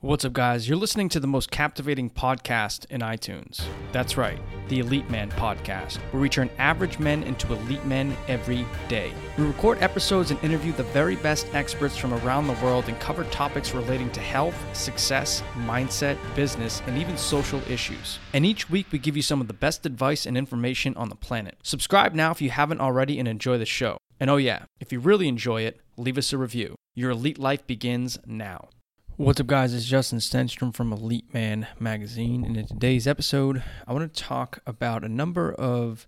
What's up, guys? You're listening to the most captivating podcast in iTunes. That's right, the Elite Man Podcast, where we turn average men into elite men every day. We record episodes and interview the very best experts from around the world and cover topics relating to health, success, mindset, business, and even social issues. And each week, we give you some of the best advice and information on the planet. Subscribe now if you haven't already and enjoy the show. And oh, yeah, if you really enjoy it, leave us a review. Your elite life begins now. What's up, guys? It's Justin Stenstrom from Elite Man Magazine. And in today's episode, I want to talk about a number of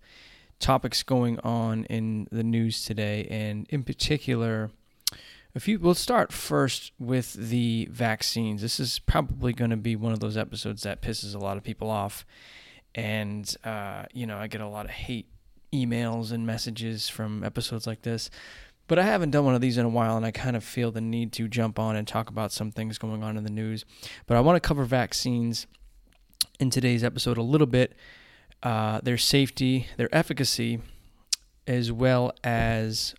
topics going on in the news today, and in particular, a few. We'll start first with the vaccines. This is probably going to be one of those episodes that pisses a lot of people off, and uh, you know, I get a lot of hate emails and messages from episodes like this. But I haven't done one of these in a while, and I kind of feel the need to jump on and talk about some things going on in the news. But I want to cover vaccines in today's episode a little bit, uh, their safety, their efficacy, as well as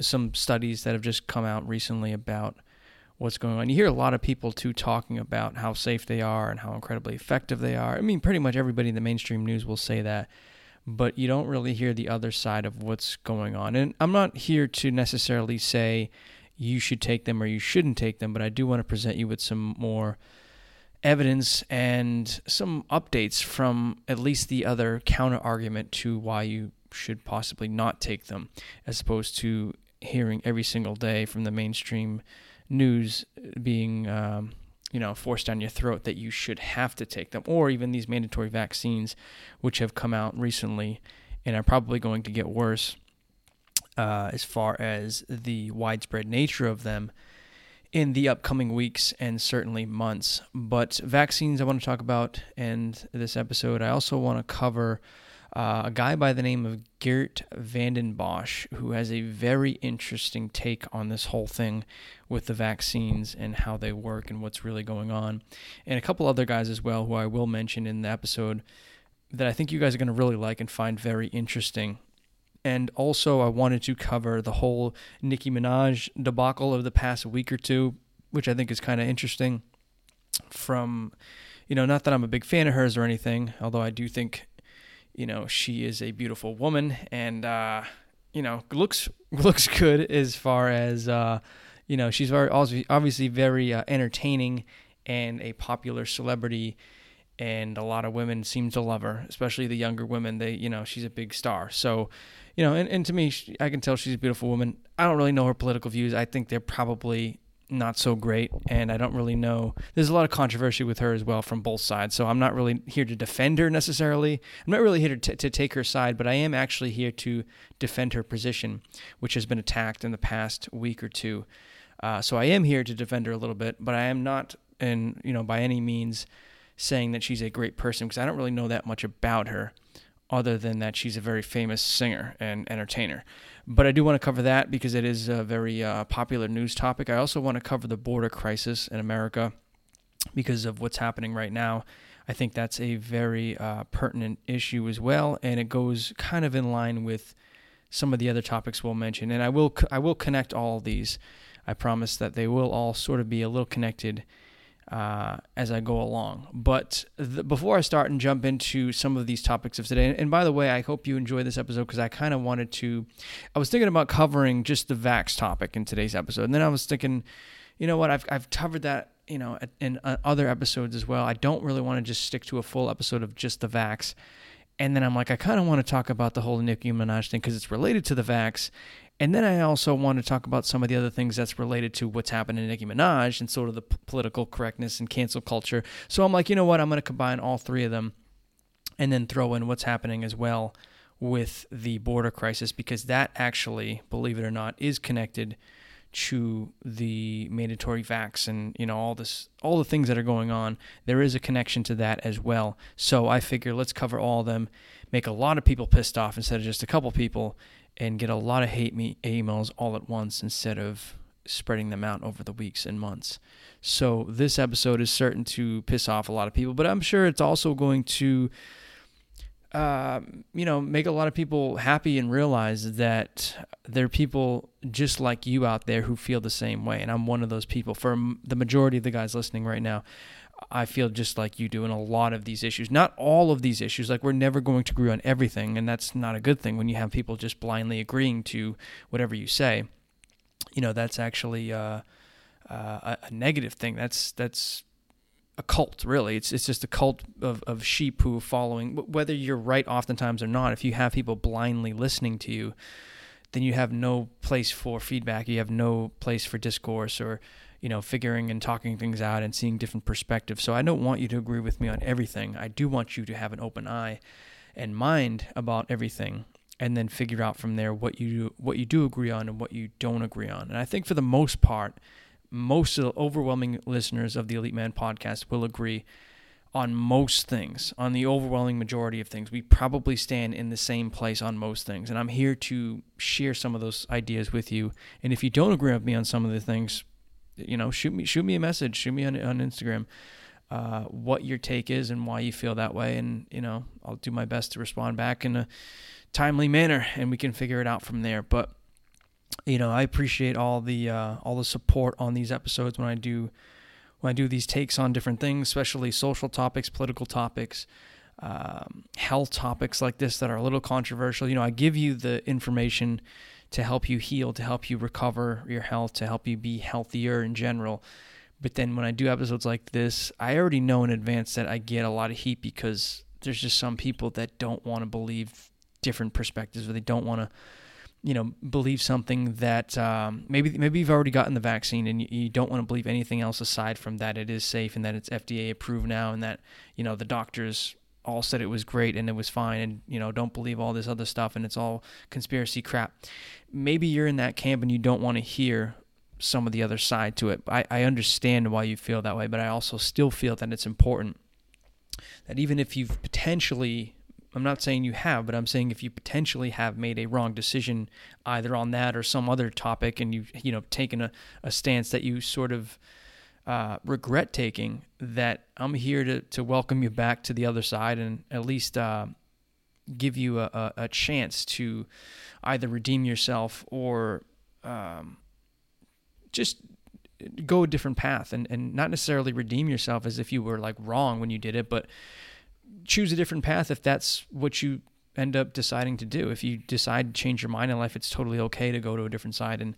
some studies that have just come out recently about what's going on. You hear a lot of people too talking about how safe they are and how incredibly effective they are. I mean, pretty much everybody in the mainstream news will say that but you don't really hear the other side of what's going on. And I'm not here to necessarily say you should take them or you shouldn't take them, but I do want to present you with some more evidence and some updates from at least the other counter argument to why you should possibly not take them, as opposed to hearing every single day from the mainstream news being um, you know forced down your throat that you should have to take them or even these mandatory vaccines which have come out recently and are probably going to get worse uh, as far as the widespread nature of them in the upcoming weeks and certainly months. But vaccines, I want to talk about in this episode. I also want to cover uh, a guy by the name of Geert Vanden Bossche, who has a very interesting take on this whole thing with the vaccines and how they work and what's really going on. And a couple other guys as well, who I will mention in the episode, that I think you guys are going to really like and find very interesting. And also, I wanted to cover the whole Nicki Minaj debacle of the past week or two, which I think is kind of interesting. From, you know, not that I'm a big fan of hers or anything, although I do think you know she is a beautiful woman and uh, you know looks looks good as far as uh, you know she's very obviously very uh, entertaining and a popular celebrity and a lot of women seem to love her especially the younger women. They you know she's a big star. So you know and, and to me i can tell she's a beautiful woman. I don't really know her political views. I think they're probably not so great, and I don't really know. There's a lot of controversy with her as well from both sides, so I'm not really here to defend her necessarily. I'm not really here to, t- to take her side, but I am actually here to defend her position, which has been attacked in the past week or two. Uh, so I am here to defend her a little bit, but I am not, and you know, by any means saying that she's a great person because I don't really know that much about her, other than that she's a very famous singer and entertainer. But I do want to cover that because it is a very uh, popular news topic. I also want to cover the border crisis in America because of what's happening right now. I think that's a very uh, pertinent issue as well, and it goes kind of in line with some of the other topics we'll mention. And I will I will connect all these. I promise that they will all sort of be a little connected uh, as I go along. But the, before I start and jump into some of these topics of today, and, and by the way, I hope you enjoy this episode because I kind of wanted to. I was thinking about covering just the vax topic in today's episode, and then I was thinking, you know what, I've I've covered that. You know, in uh, other episodes as well. I don't really want to just stick to a full episode of just the vax. And then I'm like, I kind of want to talk about the whole Nicki Minaj thing because it's related to the vax. And then I also want to talk about some of the other things that's related to what's happening in Nicki Minaj and sort of the p- political correctness and cancel culture. So I'm like, you know what? I'm going to combine all three of them and then throw in what's happening as well with the border crisis because that actually, believe it or not, is connected to the mandatory vax and you know all this all the things that are going on there is a connection to that as well so i figure let's cover all of them make a lot of people pissed off instead of just a couple people and get a lot of hate me emails all at once instead of spreading them out over the weeks and months. So this episode is certain to piss off a lot of people, but I'm sure it's also going to uh, you know, make a lot of people happy and realize that there are people just like you out there who feel the same way. And I'm one of those people. For the majority of the guys listening right now, I feel just like you do in a lot of these issues. Not all of these issues. Like we're never going to agree on everything, and that's not a good thing when you have people just blindly agreeing to whatever you say. You know, that's actually uh, uh, a negative thing. That's that's a cult, really. It's it's just a cult of, of sheep who are following. Whether you're right oftentimes or not, if you have people blindly listening to you, then you have no place for feedback. You have no place for discourse or you know figuring and talking things out and seeing different perspectives. So I don't want you to agree with me on everything. I do want you to have an open eye and mind about everything and then figure out from there what you what you do agree on and what you don't agree on. And I think for the most part, most of the overwhelming listeners of the Elite Man podcast will agree on most things, on the overwhelming majority of things. We probably stand in the same place on most things. And I'm here to share some of those ideas with you. And if you don't agree with me on some of the things, you know, shoot me shoot me a message, shoot me on on Instagram. Uh, what your take is and why you feel that way, and you know I'll do my best to respond back in a timely manner, and we can figure it out from there. But you know, I appreciate all the uh, all the support on these episodes when I do when I do these takes on different things, especially social topics, political topics, um, health topics like this that are a little controversial. You know, I give you the information to help you heal, to help you recover your health, to help you be healthier in general. But then when I do episodes like this, I already know in advance that I get a lot of heat because there's just some people that don't want to believe different perspectives or they don't want to you know believe something that um, maybe maybe you've already gotten the vaccine and you, you, don't want to believe anything else aside from that it is safe and that it's FDA approved now and that you know the doctors all said it was great and it was fine and you know don't believe all this other stuff and it's all conspiracy crap. Maybe you're in that camp and you don't want to hear some of the other side to it. I, I understand why you feel that way but I also still feel that it's important that even if you've potentially I'm not saying you have, but I'm saying if you potentially have made a wrong decision either on that or some other topic, and you've you know taken a, a stance that you sort of uh, regret taking, that I'm here to to welcome you back to the other side and at least uh, give you a, a, chance to either redeem yourself or um, just go a different path and, and not necessarily redeem yourself as if you were like wrong when you did it, but choose a different path if that's what you end up deciding to do. If you decide to change your mind in life, it's totally okay to go to a different side. And,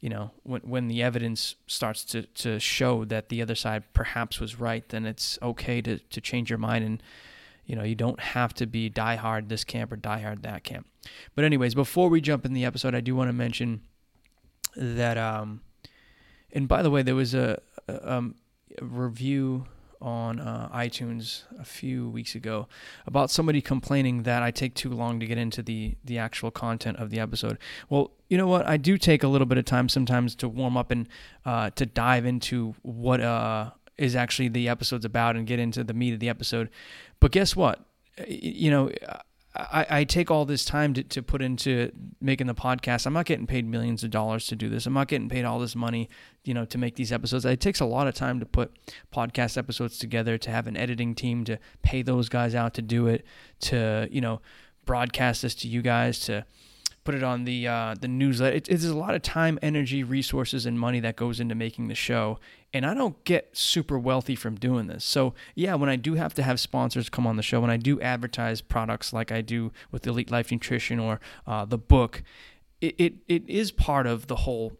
you know, when, when the evidence starts to, to show that the other side perhaps was right, then it's okay to, to change your mind. And, you know, you don't have to be diehard this camp or diehard that camp. But, anyways, before we jump in the episode, I do want to mention that, um, and by the way, there was a, a, um, a review on uh, iTunes a few weeks ago about somebody complaining that I take too long to get into the the actual content of the episode. Well, you know what? I do take a little bit of time sometimes to warm up and uh, to dive into what uh, is actually the episode's about and get into the meat of the episode. But guess what? You know, I, I take all this time to, to put into making the podcast. I'm not getting paid millions of dollars to do this. I'm not getting paid all this money, you know, to make these episodes. It takes a lot of time to put podcast episodes together, to have an editing team, to pay those guys out to do it, to, you know, broadcast this to you guys, to put it on the uh, the newsletter. It, it's a lot of time, energy, resources, and money that goes into making the show. And I don't get super wealthy from doing this. So yeah, when I do have to have sponsors come on the show, when I do advertise products like I do with Elite Life Nutrition or uh, the book, it, it it is part of the whole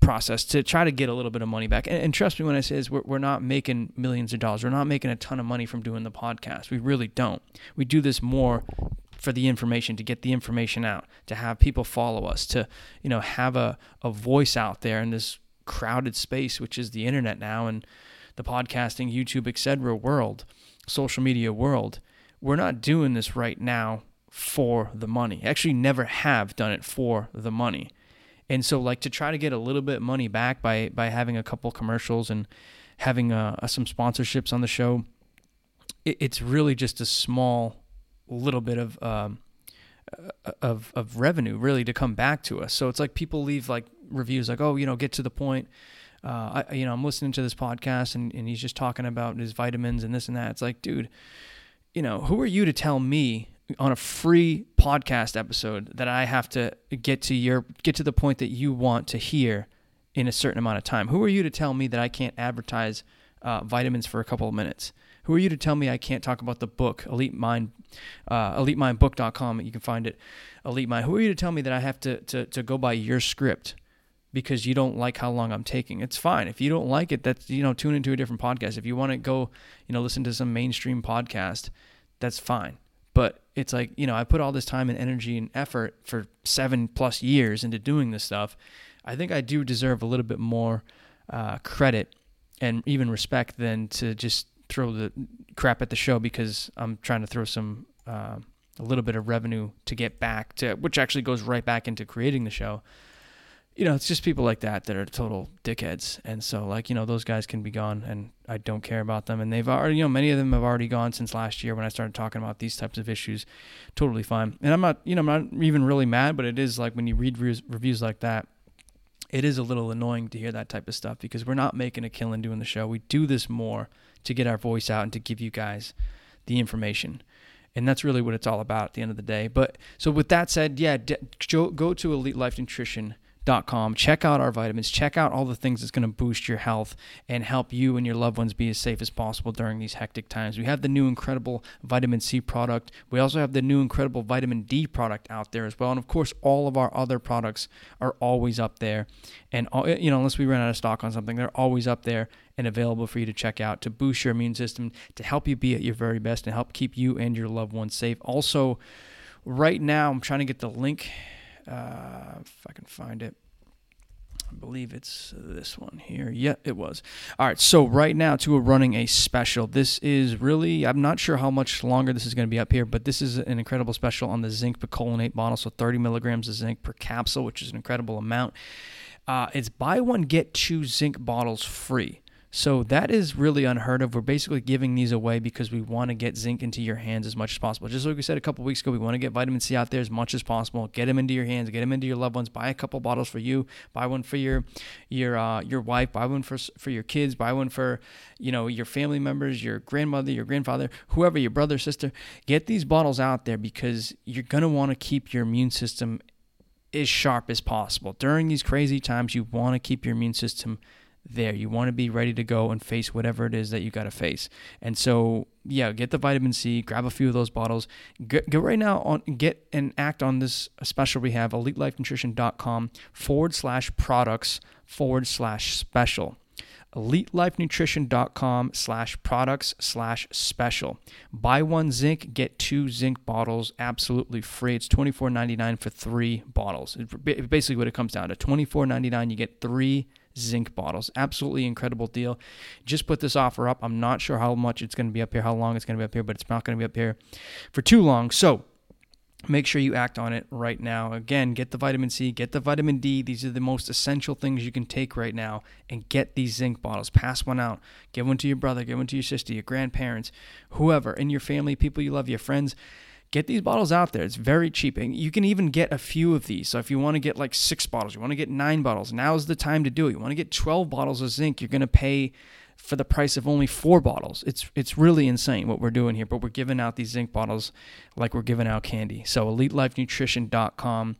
process to try to get a little bit of money back. And, and, trust me when I say this, we're, we're not making millions of dollars. We're not making a ton of money from doing the podcast. We really don't. We do this more for the information, to get the information out, to have people follow us, to, you know, have a, a voice out there in this crowded space, which is the internet now and the podcasting, YouTube, etc. world, social media world. We're not doing this right now for the money. Actually, never have done it for the money. And so, like to try to get a little bit money back by by having a couple commercials and having uh, some sponsorships on the show, it, it's really just a small little bit of um, uh, of of revenue really to come back to us. So it's like people leave like reviews like, oh, you know, get to the point. Uh, I, you know, I'm listening to this podcast and, and he's just talking about his vitamins and this and that. It's like, dude, you know, who are you to tell me on a free podcast episode that I have to get to your get to the point that you want to hear in a certain amount of time. Who are you to tell me that I can't advertise uh, vitamins for a couple of minutes? Who are you to tell me I can't talk about the book Elite Mind, uh, EliteMindBook.com? You can find it, Elite Mind. Who are you to tell me that I have to to to go by your script? because you don't like how long I'm taking. It's fine. If you don't like it, that's you know, tune into a different podcast. If you want to go, you know, listen to some mainstream podcast, that's fine. But it's like, you know, I put all this time and energy and effort for 7 plus years into doing this stuff. I think I do deserve a little bit more uh, credit and even respect than to just throw the crap at the show because I'm trying to throw some uh, a little bit of revenue to get back to which actually goes right back into creating the show you know, it's just people like that that are total dickheads. And so, like, you know, those guys can be gone and I don't care about them. And they've already, you know, many of them have already gone since last year when I started talking about these types of issues. Totally fine. And I'm not, you know, I'm not even really mad, but it is like when you read reviews like that, it is a little annoying to hear that type of stuff because we're not making a killing doing the show. We do this more to get our voice out and to give you guys the information and that's really what it's all about at the end of the day. But so with that said, yeah, go to Elite Life Nutrition com. Check out our vitamins. Check out all the things that's going to boost your health and help you and your loved ones be as safe as possible during these hectic times. We have the new incredible vitamin C product. We also have the new incredible vitamin D product out there as well. And of course, all of our other products are always up there. And uh, you know, unless we run out of stock on something, they're always up there and available for you to check out to boost your immune system, to help you be at your very best and help keep you and your loved ones safe. Also, right now, I'm trying to get the link uh, if I can find it. I believe it's this one here. Yeah, it was. All right, so right now, too, we're running a special. This is really, I'm not sure how much longer this is going to be up here, but this is an incredible special on the zinc picolinate bottle. So 30 milligrams of zinc per capsule, which is an incredible amount. Uh, it's buy one, get two zinc bottles free. So that is really unheard of. We're basically giving these away because we want to get zinc into your hands as much as possible. Just like we said a couple weeks ago, we want to get vitamin C out there as much as possible. Get them into your hands, get them into your loved ones. Buy a couple bottles for you. Buy one for your your uh, your wife. Buy one for for your kids. Buy one for you know your family members, your grandmother, your grandfather, whoever, your brother, sister. Get these bottles out there because you're gonna want to keep your immune system as sharp as possible during these crazy times. You want to keep your immune system there. You want to be ready to go and face whatever it is that you got to face. And so, yeah, get the vitamin C, grab a few of those bottles. Get right now on, get and act on this special we have, elitelifenutrition.com forward slash products forward slash special elitelifenutrition.com slash products slash special buy one zinc get two zinc bottles absolutely free it's $24.99 for three bottles it's basically what it comes down to $24.99 you get three zinc bottles. Absolutely incredible deal. Just put this offer up. I'm not sure how much it's going to be up here, how long it's going to be up here, but it's not going to be up here for too long. So, make sure you act on it right now. Again, get the vitamin C, get the vitamin D. These are the most essential things you can take right now and get these zinc bottles. Pass one out. Give one to your brother, give one to your sister, your grandparents, whoever in your family, people you love, your friends get these bottles out there. It's very cheap. And you can even get a few of these. So if you want to get like six bottles, you want to get nine bottles, now's the time to do it. You want to get 12 bottles of zinc, you're going to pay for the price of only four bottles. It's it's really insane what we're doing here, but we're giving out these zinc bottles like we're giving out candy. So elitelifenutrition.com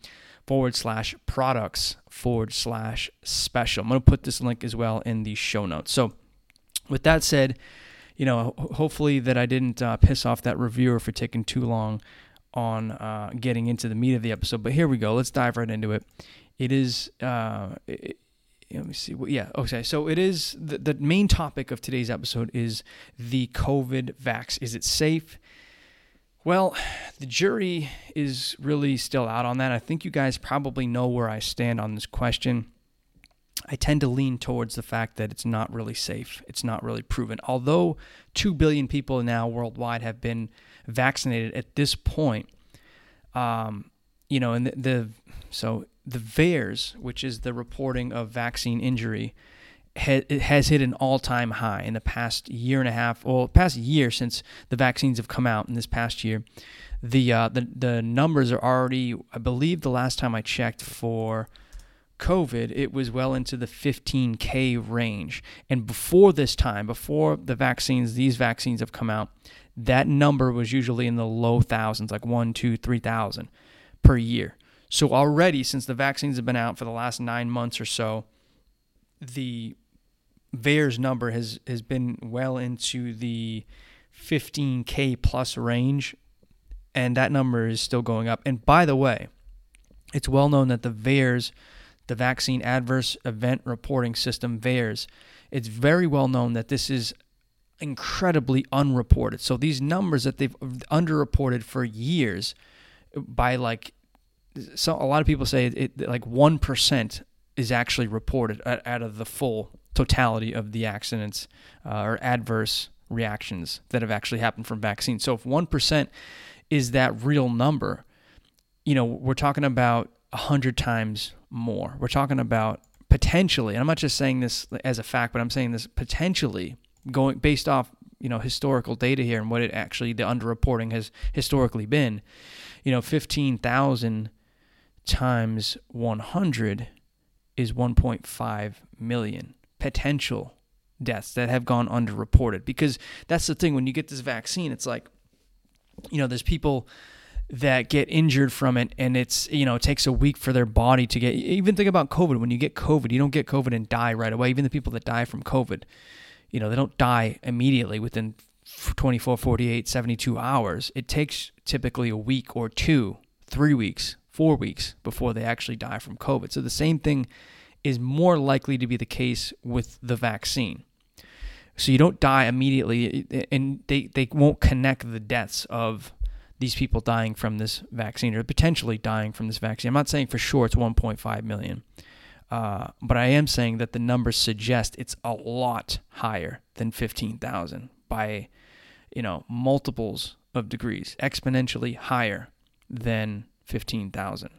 forward slash products forward slash special. I'm going to put this link as well in the show notes. So with that said, you know, hopefully that I didn't uh, piss off that reviewer for taking too long on uh, getting into the meat of the episode. But here we go. Let's dive right into it. It is. Uh, it, let me see. Yeah. Okay. So it is the, the main topic of today's episode is the COVID vax. Is it safe? Well, the jury is really still out on that. I think you guys probably know where I stand on this question. I tend to lean towards the fact that it's not really safe. It's not really proven. Although 2 billion people now worldwide have been vaccinated at this point, um, you know, and the, the, so the VAERS, which is the reporting of vaccine injury, ha- it has hit an all-time high in the past year and a half, well, past year since the vaccines have come out in this past year. The uh, the the numbers are already, I believe, the last time I checked for COVID, it was well into the 15K range. And before this time, before the vaccines, these vaccines have come out, that number was usually in the low thousands, like one, two, three thousand per year. So already, since the vaccines have been out for the last nine months or so, the VAERS number has has been well into the 15k plus range, and that number is still going up. And by the way, it's well known that the VAERS, the Vaccine Adverse Event Reporting System, VAERS, it's very well known that this is incredibly unreported. So these numbers that they've underreported for years by like so a lot of people say it like 1% is actually reported out of the full totality of the accidents uh, or adverse reactions that have actually happened from vaccines. So if 1% is that real number, you know, we're talking about 100 times more. We're talking about potentially, and I'm not just saying this as a fact, but I'm saying this potentially going based off, you know, historical data here and what it actually the underreporting has historically been. You know, 15,000 times 100 is 1.5 million potential deaths that have gone underreported because that's the thing when you get this vaccine it's like you know there's people that get injured from it and it's you know it takes a week for their body to get even think about covid. When you get covid you don't get covid and die right away. Even the people that die from covid you know they don't die immediately within 24 48 72 hours. It takes typically a week or two three weeks four weeks before they actually die from covid. So the same thing is more likely to be the case with the vaccine. So you don't die immediately, and they, they won't connect the deaths of these people dying from this vaccine or potentially dying from this vaccine. I'm not saying for sure it's 1.5 million, uh, but I am saying that the numbers suggest it's a lot higher than 15,000 by, you know, multiples of degrees, exponentially higher than 15,000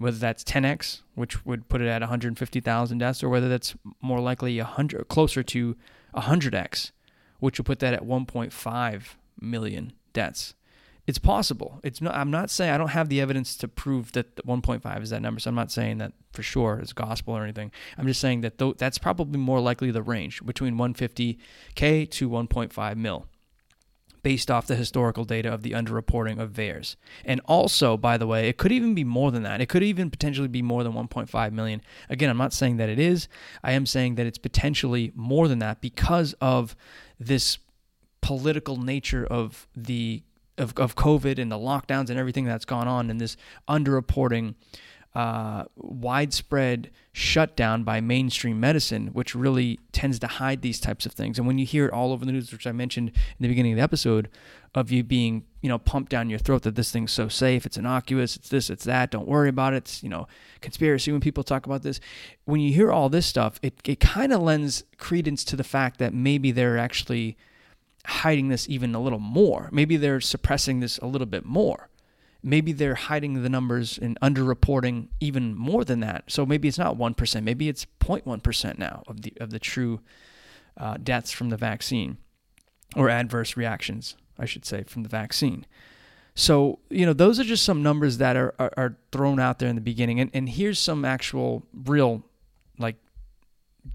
whether that's 10x, which would put it at 150,000 deaths, or whether that's more likely 100, closer to 100x, which would put that at 1.5 million deaths. It's possible. It's not. I'm not saying I don't have the evidence to prove that 1.5 is that number. So I'm not saying that for sure it's gospel or anything. I'm just saying that th- that's probably more likely the range between 150k to 1.5 mil based off the historical data of the underreporting of VAERS. And also, by the way, it could even be more than that. It could even potentially be more than 1.5 million. Again, I'm not saying that it is. I am saying that it's potentially more than that because of this political nature of the of, of COVID and the lockdowns and everything that's gone on and this underreporting uh, widespread shutdown by mainstream medicine, which really tends to hide these types of things. And when you hear it all over the news, which I mentioned in the beginning of the episode, of you being, you know, pumped down your throat that this thing's so safe, it's innocuous, it's this, it's that, don't worry about it, it's, you know, conspiracy when people talk about this. When you hear all this stuff, it, it kind of lends credence to the fact that maybe they're actually hiding this even a little more. Maybe they're suppressing this a little bit more maybe they're hiding the numbers and underreporting even more than that. So maybe it's not 1%, maybe it's 0.1% now of the of the true uh, deaths from the vaccine or adverse reactions, I should say, from the vaccine. So, you know, those are just some numbers that are, are, are thrown out there in the beginning. And, and here's some actual real like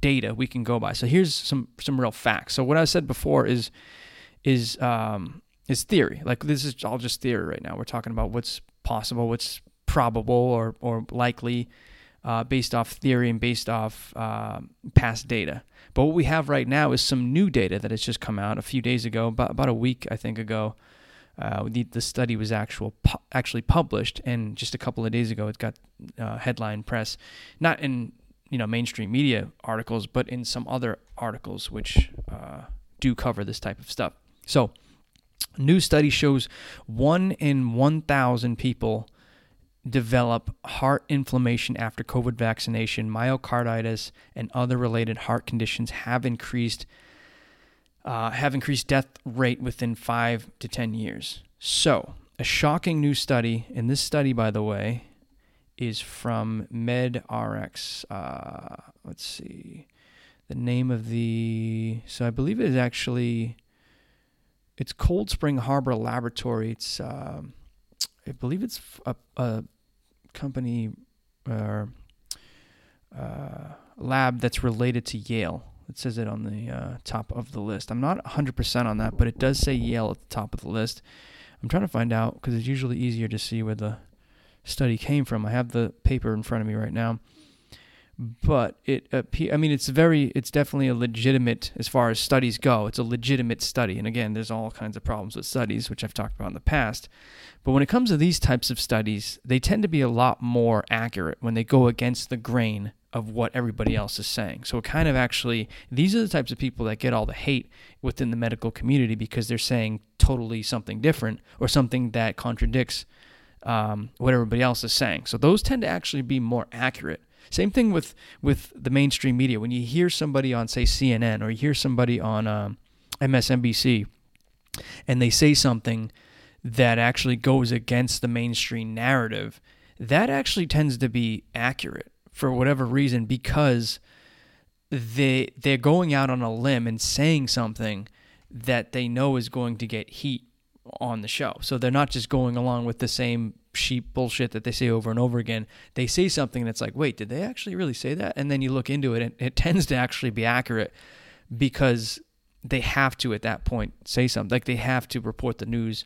data we can go by. So here's some some real facts. So what I said before is is um, is theory. Like this is all just theory right now. We're talking about what's possible, what's probable or or likely, uh, based off theory and based off uh, past data. But what we have right now is some new data that has just come out a few days ago, about, about a week I think ago. Uh, the, the study was actual pu- actually published, and just a couple of days ago, it got uh, headline press, not in you know mainstream media articles, but in some other articles which uh, do cover this type of stuff. So New study shows one in 1,000 people develop heart inflammation after COVID vaccination. Myocarditis and other related heart conditions have increased uh, have increased death rate within five to 10 years. So, a shocking new study, In this study, by the way, is from MedRx. Uh, let's see. The name of the. So, I believe it is actually it's Cold Spring Harbor Laboratory. It's um, I believe it's a, a company. Uh, uh, lab that's related to Yale. It says it on the uh, top of the list. I'm not 100% on that, but it does say Yale at the top of the list. I'm trying to find out because it's usually easier to see where the study came from. I have the paper in front of me right now. But it I mean it's very it's definitely a legitimate as far as studies go it's a legitimate study. And again there's all kinds of problems with studies which I've talked about in the past. But when it comes to these types of studies they tend to be a lot more accurate when they go against the grain of what everybody else is saying. So it kind of actually these are the types of people that get all the hate within the medical community because they're saying totally something different or something that contradicts um, what everybody else is saying. So those tend to actually be more accurate. Same thing with with the mainstream media. When you hear somebody on say CNN or you hear somebody on um, MSNBC, and they say something that actually goes against the mainstream narrative, that actually tends to be accurate for whatever reason because they they're going out on a limb and saying something that they know is going to get heat on the show. So they're not just going along with the same sheep bullshit that they say over and over again. They say something that's like, wait, did they actually really say that? And then you look into it, and it tends to actually be accurate because they have to at that point say something. Like they have to report the news.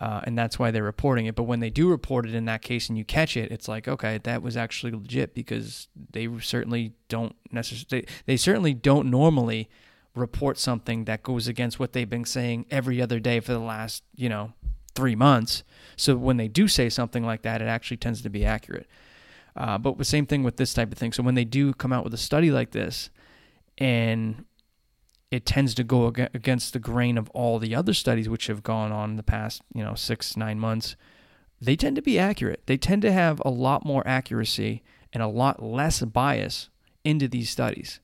Uh, and that's why they're reporting it. But when they do report it in that case and you catch it, it's like, okay, that was actually legit because they certainly don't necessarily, they, they certainly don't normally report something that goes against what they've been saying every other day for the last, you know, three months. So when they do say something like that, it actually tends to be accurate. Uh, but the same thing with this type of thing. So when they do come out with a study like this, and it tends to go against the grain of all the other studies which have gone on in the past, you know, six nine months, they tend to be accurate. They tend to have a lot more accuracy and a lot less bias into these studies.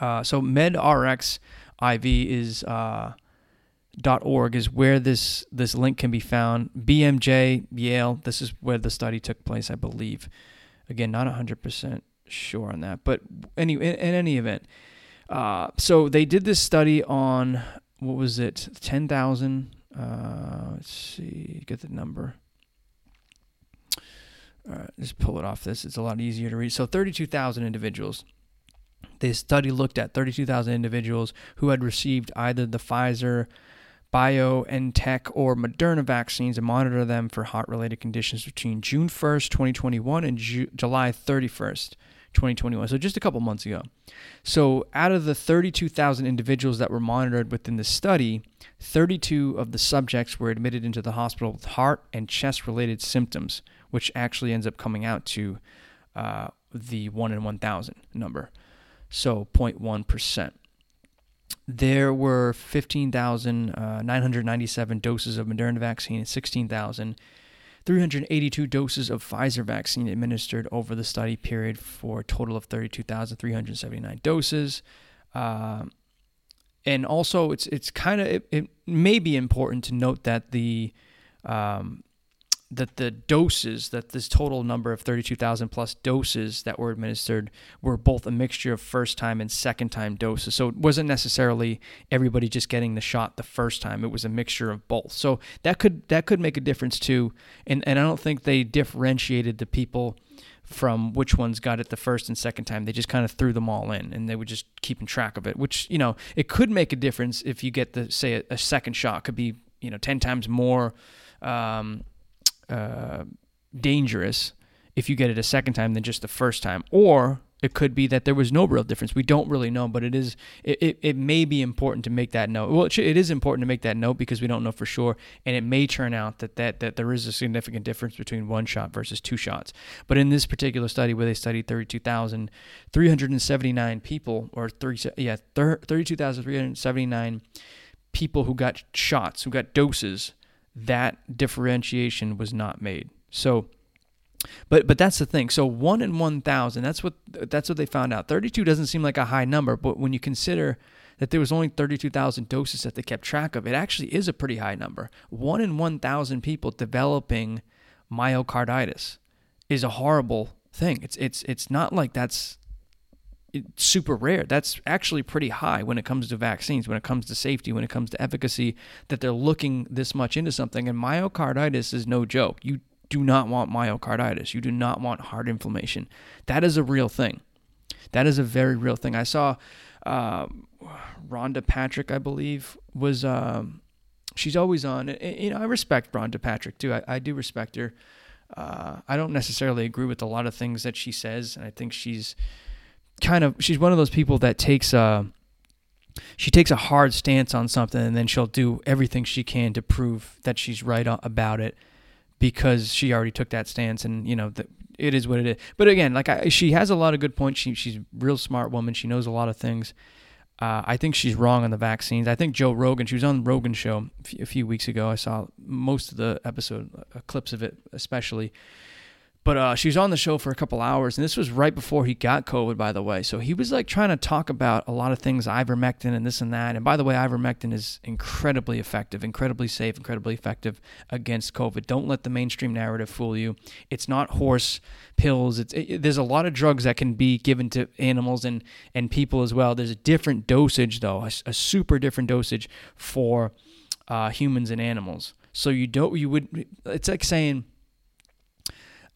Uh, so MedRx IV is uh, .org is where this this link can be found. BMJ Yale. This is where the study took place, I believe. Again, not hundred percent sure on that, but any in, in any event, uh, so they did this study on what was it, ten thousand. Uh, let's see, get the number. All right, just pull it off this. It's a lot easier to read. So 32,000 individuals. The study looked at 32,000 individuals who had received either the Pfizer BioNTech or Moderna vaccines and monitor them for heart related conditions between June 1st, 2021 and Ju- July 31st, 2021. So just a couple months ago. So out of the 32,000 individuals that were monitored within the study, 32 of the subjects were admitted into the hospital with heart and chest related symptoms, which actually ends up coming out to uh, the 1 in 1,000 number. So 0.1% there were 15,997 uh, doses of Moderna vaccine and 16,382 doses of Pfizer vaccine administered over the study period for a total of 32,379 doses. Uh, and also, it's it's kind of it, it, may be important to note that the um, that the doses, that this total number of 32,000 plus doses that were administered were both a mixture of first time and second time doses. So it wasn't necessarily everybody just getting the shot the first time. It was a mixture of both. So that could that could make a difference too. And and I don't think they differentiated the people from which ones got it the first and second time. They just kind of threw them all in and they were just keeping track of it, which, you know, it could make a difference if you get the say a, a second shot could be, you know, 10 times more um, uh, dangerous if you get it a second time than just the first time. Or it could be that there was no real difference. We don't really know, but it is it, it, it may be important to make that note. Well, it, should, it is important to make that note because we don't know for sure, and it may turn out that, that that there is a significant difference between one shot versus two shots. But in this particular study, where they studied 32,379 people, or 30, yeah, 32,379 people who got shots, who got doses that differentiation was not made. So, but but that's the thing. So one in one thousand. That's what that's what they found out. Thirty two doesn't seem like a high number, but when you consider that there was only thirty two thousand doses that they kept track of, it actually is a pretty high number. One in one thousand people developing myocarditis is a horrible thing. It's it's it's not like that's super rare. That's actually pretty high when it comes to vaccines, when it comes to safety, when it comes to efficacy, that they're looking this much into something. And myocarditis is no joke. You do not want myocarditis. You do not want heart inflammation. That is a real thing. That is a very real thing. I saw uh, Rhonda Patrick, I believe, was. Um, she's always on. You know, I respect Rhonda Patrick too. I, I do respect her. Uh, I don't necessarily agree with a lot of things that she says, and I think she's kind of she's one of those people that takes a she takes a hard stance on something, and then she'll do everything she can to prove that she's right about it because she already took that stance, and you know that it is what it is. But again, like I, she has a lot of good points. She, she's a real smart woman. She knows a lot of things. Uh, I think she's wrong on the vaccines. I think Joe Rogan, she was on the Rogan show a few weeks ago. I saw most of the episode, uh, clips of it, especially. But uh, she was on the show for a couple hours, and this was right before he got COVID, by the way. So he was like trying to talk about a lot of things, ivermectin and this and that. And by the way, ivermectin is incredibly effective, incredibly safe, incredibly effective against COVID. Don't let the mainstream narrative fool you. It's not horse pills. It's it, there's a lot of drugs that can be given to animals and and people as well. There's a different dosage though, a, a super different dosage for uh, humans and animals. So you don't you would it's like saying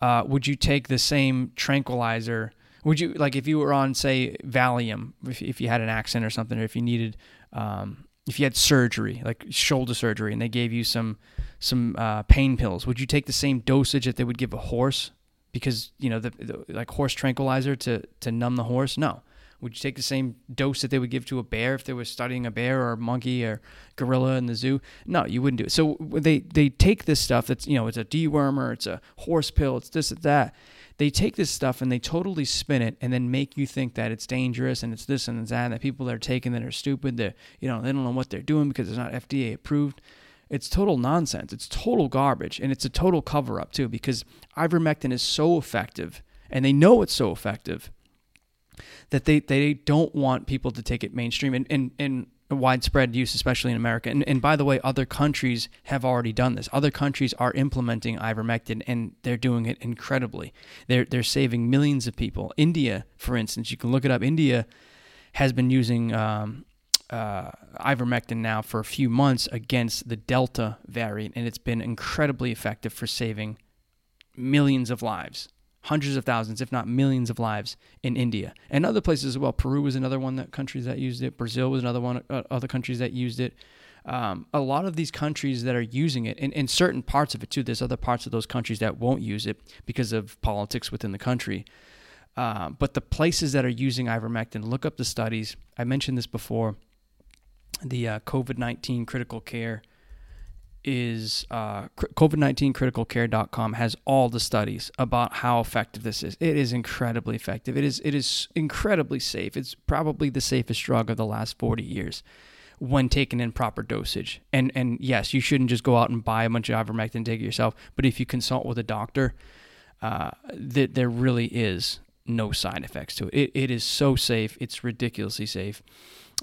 uh, would you take the same tranquilizer? Would you like if you were on say Valium, if, if you had an accident or something, or if you needed, um, if you had surgery, like shoulder surgery, and they gave you some some uh, pain pills, would you take the same dosage that they would give a horse? Because you know the, the like horse tranquilizer to to numb the horse. No, would you take the same dose that they would give to a bear if they were studying a bear or a monkey or gorilla in the zoo? No, you wouldn't do it. So they they take this stuff that's you know it's a dewormer, it's a horse pill, it's this, it's that. They take this stuff and they totally spin it and then make you think that it's dangerous and it's this and it's that. And that people that are taking that are stupid. That you know they don't know what they're doing because it's not FDA approved. It's total nonsense. It's total garbage and it's a total cover up too because ivermectin is so effective and they know it's so effective that they, they don't want people to take it mainstream and, and, and widespread use, especially in America. And, and by the way, other countries have already done this. Other countries are implementing ivermectin and they're doing it incredibly. They're, they're saving millions of people. India, for instance, you can look it up. India has been using um, uh, ivermectin now for a few months against the Delta variant, and it's been incredibly effective for saving millions of lives hundreds of thousands, if not millions of lives in India and other places as well. Peru was another one that countries that used it. Brazil was another one, uh, other countries that used it. Um, a lot of these countries that are using it, in, in certain parts of it too, there's other parts of those countries that won't use it because of politics within the country. Uh, but the places that are using ivermectin, look up the studies. I mentioned this before. The uh, COVID 19 critical care is uh, COVID-19criticalcare.com has all the studies about how effective this is. It is incredibly effective. It is it is incredibly safe. It's probably the safest drug of the last 40 years when taken in proper dosage. And and yes, you shouldn't just go out and buy a bunch of ivermectin and take it yourself. But if you consult with a doctor, uh, that there really is no side effects to it. It, it is so safe. It's ridiculously safe.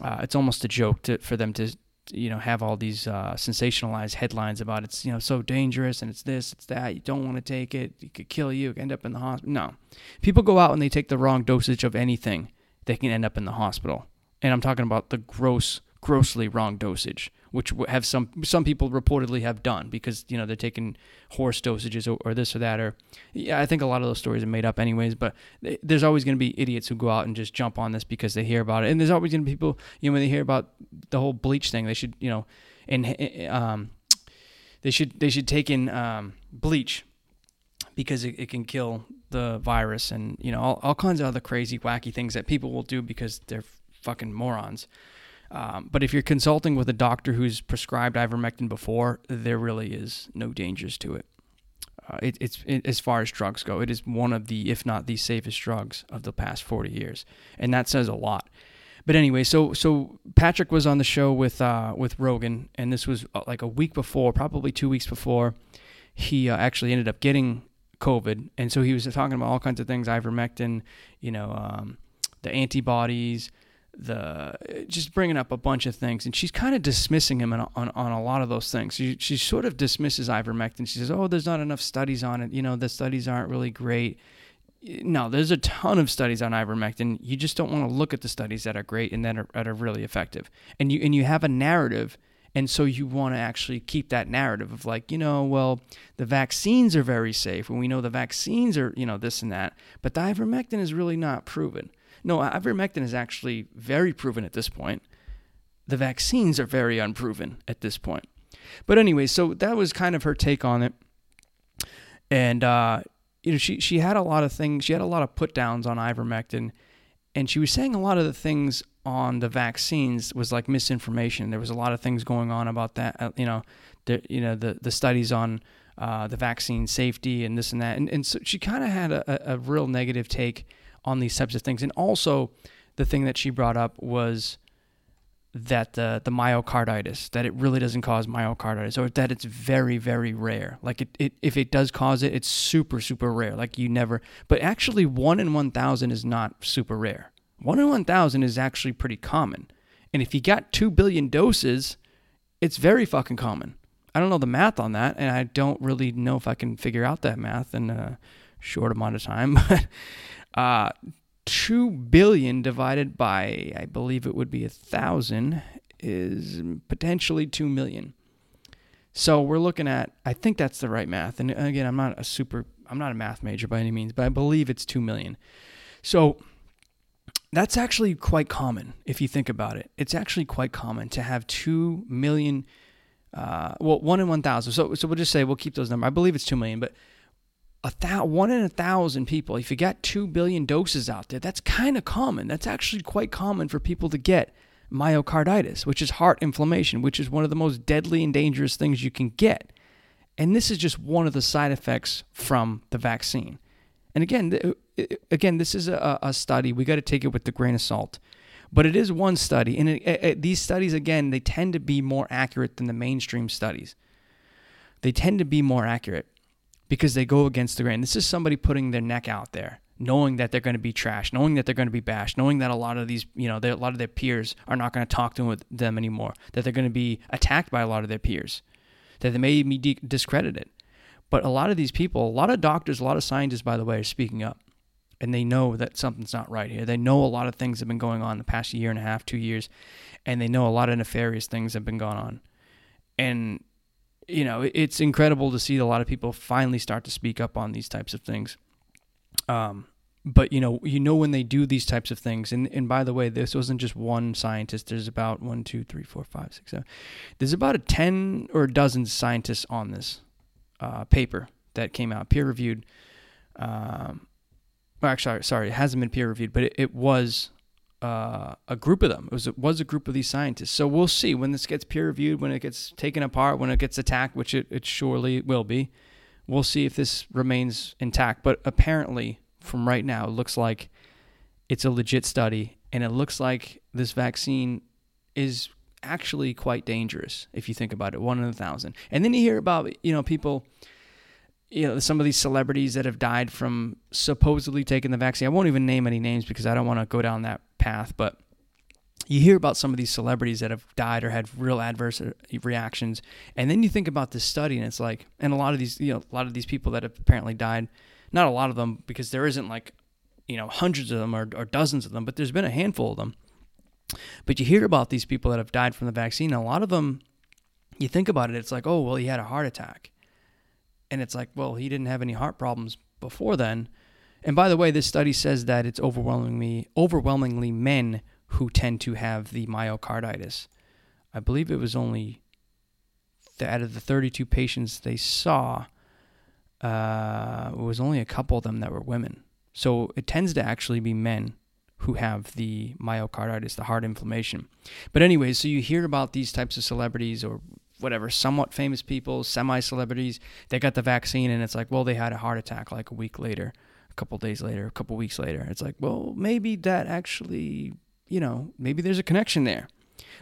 Uh, it's almost a joke to, for them to you know have all these uh, sensationalized headlines about it's you know so dangerous and it's this it's that you don't want to take it it could kill you end up in the hospital no. People go out and they take the wrong dosage of anything they can end up in the hospital. And i'm talking about the gross grossly wrong dosage which have some some people reportedly have done because you know they're taking horse dosages or, or, this or that or yeah I think a lot of those stories are made up anyways but there's always going to be idiots who go out and just jump on this because they hear about it. And there's always going to be people you know when they hear about the whole bleach thing they should you know and um they should they should take in um, bleach because it, it can kill the virus and you know all, all kinds of other crazy wacky things that people will do because they're fucking morons um, but if you're consulting with a doctor who's prescribed ivermectin before, there really is no dangers to it. Uh, it it's it, as far as drugs go, it is one of the, if not the safest drugs of the past 40 years, and that says a lot. But anyway, so so Patrick was on the show with uh, with Rogan, and this was uh, like a week before, probably two weeks before he uh, actually ended up getting COVID, and so he was talking about all kinds of things, ivermectin, you know, um, the antibodies, the just bringing up a bunch of things, and she's kind of dismissing him on, on, on a lot of those things. She she sort of dismisses ivermectin. She says, "Oh, there's not enough studies on it. You know, the studies aren't really great." No, there's a ton of studies on ivermectin. You just don't want to look at the studies that are great and that are, that are really effective. And you and you have a narrative, And so you want to actually keep that narrative of like, you know, well, the vaccines are very safe, and we know the vaccines are, you know, this and that, but the ivermectin is really not proven. No, ivermectin is actually very proven at this point. The vaccines are very unproven at this point. But anyway, so that was kind of her take on it. And uh, you know, she she had a lot of things. She had a lot of put downs on ivermectin, and she was saying a lot of the things on the vaccines was like misinformation. There was a lot of things going on about that. Uh, you know, the you know the the studies on uh, the vaccine safety and this and that, and and so she kind of had a, a real negative take on these types of things. And also, the thing that she brought up was that the the myocarditis that it really doesn't cause myocarditis or that it's very very rare. Like it, it if it does cause it it's super super rare. Like you never but actually 1 in 1000 is not super rare. 1 in 1000 is actually pretty common. And if you got 2 billion doses it's very fucking common. I don't know the math on that and i don't really know if i can figure out that math in a short amount of time but uh 2 billion divided by, I believe it would be a thousand, is potentially 2 million. So we're looking at, I think that's the right math. And again, I'm not a super, I'm not a math major by any means, but I believe it's 2 million. So that's actually quite common if you think about it. It's actually quite common to have 2 million, uh, well, 1 in 1,000. So, so we'll just say we'll keep those numbers. I believe it's 2 million, but a one in a thousand people, if you got two billion doses out there, that's kind of common. That's actually quite common for people to get myocarditis, which is heart inflammation, which is one of the most deadly and dangerous things you can get. And this is just one of the side effects from the vaccine. And again, uh, uh, again, this is a, a study. We got to take it with the grain of salt, but it is one study, and it, it, these studies, again, they tend to be more accurate than the mainstream studies. They tend to be more accurate because they go against the grain. This is somebody putting their neck out there, knowing that they're going to be trashed, knowing that they're going to be bashed, knowing that a lot of these, you know, a lot of their peers are not going to talk to them anymore, that they're going to be attacked by a lot of their peers, that they may be discredited. But a lot of these people, a lot of doctors, a lot of scientists, by the way, are speaking up. And they know that something's not right here. They know a lot of things have been going on the past year and a half, two years, and they know a lot of nefarious things have been going on. And you know, it's incredible to see a lot of people finally start to speak up on these types of things. Um, but you know, you know when they do these types of things, and and by the way, this wasn't just one scientist. There's about one, two, three, four, five, six, seven. There's about a ten or a dozen scientists on this uh, paper that came out, peer reviewed. Um, actually, sorry, it hasn't been peer reviewed, but it, it was uh, a group of them. It was it was a group of these scientists. So we'll see when this gets peer reviewed, when it gets taken apart, when it gets attacked, which it, it surely will be. We'll see if this remains intact. But apparently, from right now, it looks like it's a legit study, and it looks like this vaccine is actually quite dangerous if you think about it. One in a thousand. And then you hear about you know people you know some of these celebrities that have died from supposedly taking the vaccine. I won't even name any names because I don't want to go down that path, but you hear about some of these celebrities that have died or had real adverse uh, reactions, and then you think about this study, and it's like, and a lot of these, you know, a lot of these people that have apparently died, not a lot of them because there isn't like, you know, hundreds of them or, or dozens of them, but there's been a handful of them. But you hear about these people that have died from the vaccine, and a lot of them, you think about it, it's like, oh, well, he had a heart attack and it's like, well, he didn't have any heart problems before then. And by the way, this study says that it's overwhelmingly overwhelmingly men who tend to have the myocarditis. I believe it was only out of the 32 patients they saw, uh, it was only a couple of them that were women. So it tends to actually be men who have the myocarditis, the heart inflammation. But anyways, so you hear about these types of celebrities or whatever, somewhat famous people, semi celebrities, they got the vaccine and it's like, well, they had a heart attack like a week later, a couple days later, a couple weeks later. It's like, well, maybe that actually, you know, maybe there's a connection there.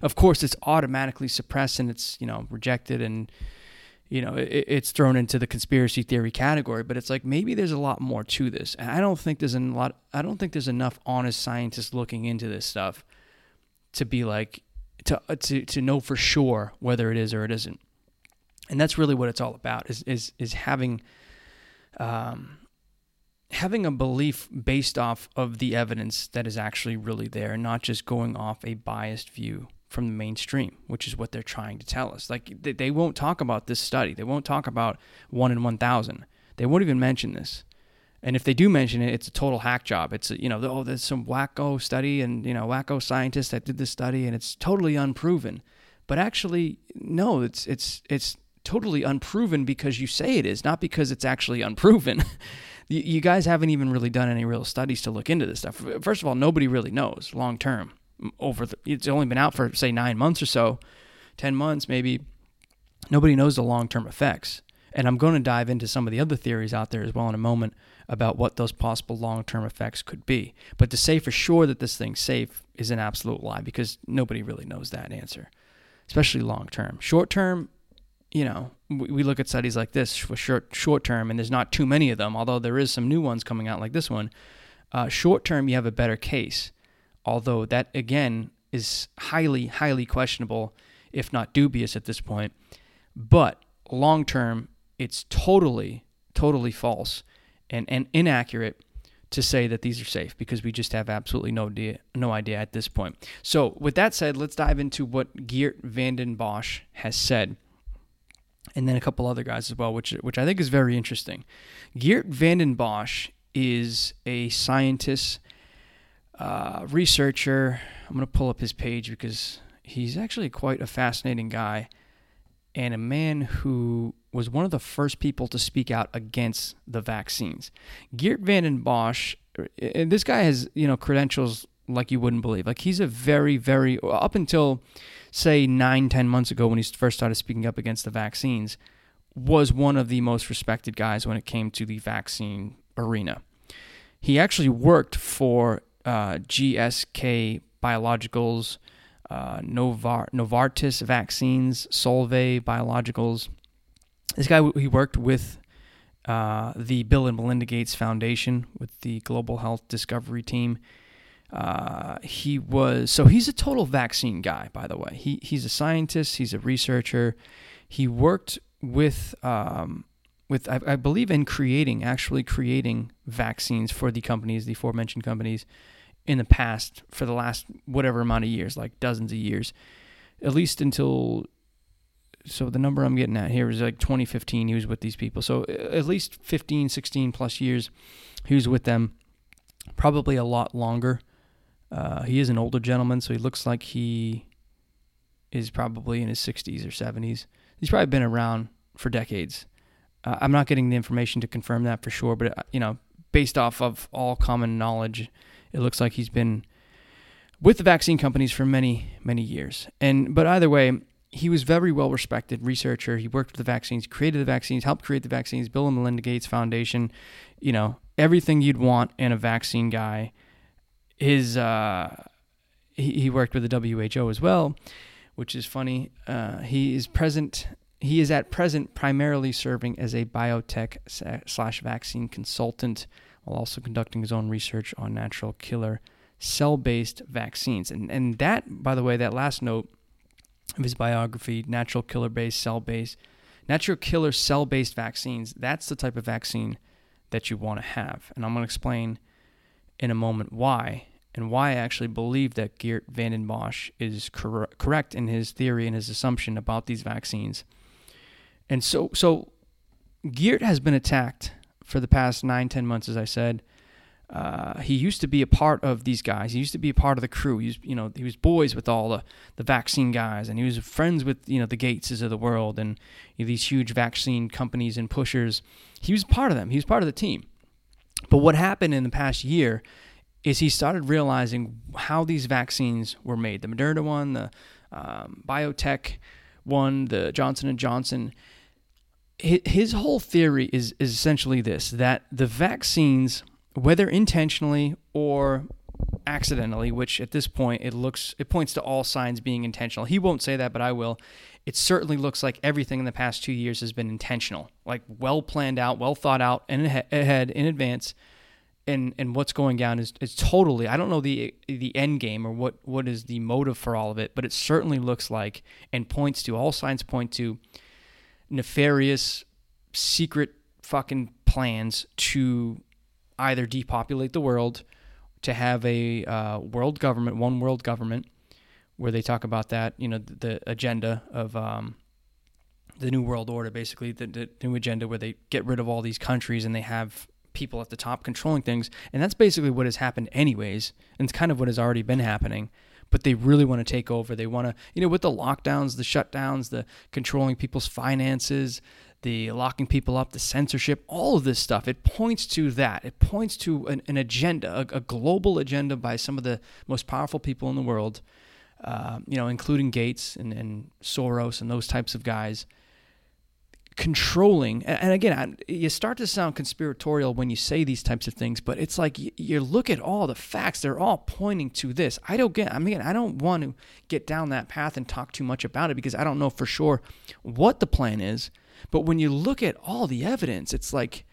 Of course, it's automatically suppressed and it's, you know, rejected and, you know, it, it's thrown into the conspiracy theory category, but it's like maybe there's a lot more to this. And I don't think there's a lot, I don't think there's enough honest scientists looking into this stuff to be like, to uh, to to know for sure whether it is or it isn't. And that's really what it's all about is is is having um, having a belief based off of the evidence that is actually really there, and not just going off a biased view from the mainstream, which is what they're trying to tell us. Like they, they won't talk about this study. They won't talk about one in 1,000. They won't even mention this. And if they do mention it, it's a total hack job. It's you know, oh, there's some wacko study and you know, wacko scientist that did this study, and it's totally unproven. But actually, no, it's it's it's totally unproven because you say it is, not because it's actually unproven. you, you guys haven't even really done any real studies to look into this stuff. First of all, nobody really knows long term. Over the, it's only been out for say nine months or so, ten months maybe. Nobody knows the long term effects. And I'm going to dive into some of the other theories out there as well in a moment about what those possible long term effects could be. But to say for sure that this thing's safe is an absolute lie because nobody really knows that answer, especially long term. Short term, you know, we look at studies like this for short short term, and there's not too many of them, although there is some new ones coming out like this one. Uh, short term, you have a better case, although that again is highly highly questionable, if not dubious at this point. But long term, it's totally totally false and, and inaccurate to say that these are safe because we just have absolutely no idea, no idea at this point. So, with that said, let's dive into what Geert Vanden Bossche has said, and then a couple other guys as well, which which I think is very interesting. Geert Vanden Bossche is a scientist, uh, researcher. I'm going to pull up his page because he's actually quite a fascinating guy and a man who was one of the first people to speak out against the vaccines. Geert Vanden Bossche, and this guy has, you know, credentials like you wouldn't believe. Like he's a very, very, up until say nine, ten months ago when he first started speaking up against the vaccines, was one of the most respected guys when it came to the vaccine arena. He actually worked for uh, GSK Biologicals, uh, Novar- Novartis Vaccines, Solvay Biologicals. This guy, he worked with uh, the Bill and Melinda Gates Foundation with the Global Health Discovery Team. Uh, he was so he's a total vaccine guy, by the way. He he's a scientist. He's a researcher. He worked with um, with I, I, believe in creating actually creating vaccines for the companies, the aforementioned companies, in the past for the last whatever amount of years, like dozens of years, at least until. So the number I'm getting at here is like 2015. He was with these people. So at least 15, 16 plus years, he was with them. Probably a lot longer. Uh, he is an older gentleman, so he looks like he is probably in his 60s or 70s. He's probably been around for decades. Uh, I'm not getting the information to confirm that for sure, but uh, you know, based off of all common knowledge, it looks like he's been with the vaccine companies for many, many years. And but either way, he was very well respected researcher. He worked with the vaccines, created the vaccines, helped create the vaccines, Bill and Melinda Gates Foundation, you know, everything you'd want in a vaccine guy. His uh, he, he worked with the WHO as well, which is funny. Uh, he is present. He is at present primarily serving as a biotech slash vaccine consultant while also conducting his own research on natural killer cell based vaccines. And, and that, by the way, that last note of his biography, natural killer based cell based, natural killer cell based vaccines, that's the type of vaccine that you want to have. And I'm going to explain in a moment why and why I actually believe that Geert Vanden Bossche is cor- correct in his theory and his assumption about these vaccines. And so, so Geert has been attacked for the past nine, ten months, as I said. Uh, he used to be a part of these guys. He used to be a part of the crew. He was, you know, he was boys with all the, the vaccine guys, and he was friends with, you know, the Gateses of the world and you know, these huge vaccine companies and pushers. He was part of them. He was part of the team. But what happened in the past year is he started realizing how these vaccines were made. The Moderna one, the um, BioNTech one, the Johnson and Johnson his whole theory is, is essentially this that the vaccines, whether intentionally or accidentally, which at this point it looks it points to all signs being intentional. He won't say that, but I will. It certainly looks like everything in the past two years has been intentional, like well planned out, well thought out, and ahead in advance. And and what's going down is, is totally. I don't know the the end game or what what is the motive for all of it, but it certainly looks like and points to all signs point to nefarious, secret fucking plans to either depopulate the world, to have a uh, world government, one world government, where they talk about that, you know, the, the agenda of um, the New World Order, basically, the, the new agenda where they get rid of all these countries and they have people at the top controlling things. And that's basically what has happened, anyways. And it's kind of what has already been happening. But they really want to take over. They want to, you know, with the lockdowns, the shutdowns, the controlling people's finances, the locking people up, the censorship, all of this stuff, it points to that. It points to an, an agenda, a, a, global agenda by some of the most powerful people in the world, uh, you know, including Gates and, and Soros and those types of guys controlling and again you start to sound conspiratorial when you say these types of things but it's like you, look at all the facts they're all pointing to this. I don't get i mean i don't want to get down that path and talk too much about it because i don't know for sure what the plan is but when you look at all the evidence it's like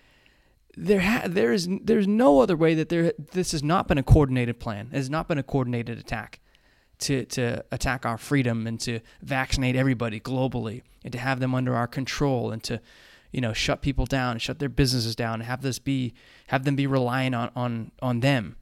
there ha- there is there's no other way that there this has not been a coordinated plan. It has not been a coordinated attack to, to attack our freedom and to vaccinate everybody globally and to have them under our control and to you know shut people down and shut their businesses down and have this be have them be relying on on on them.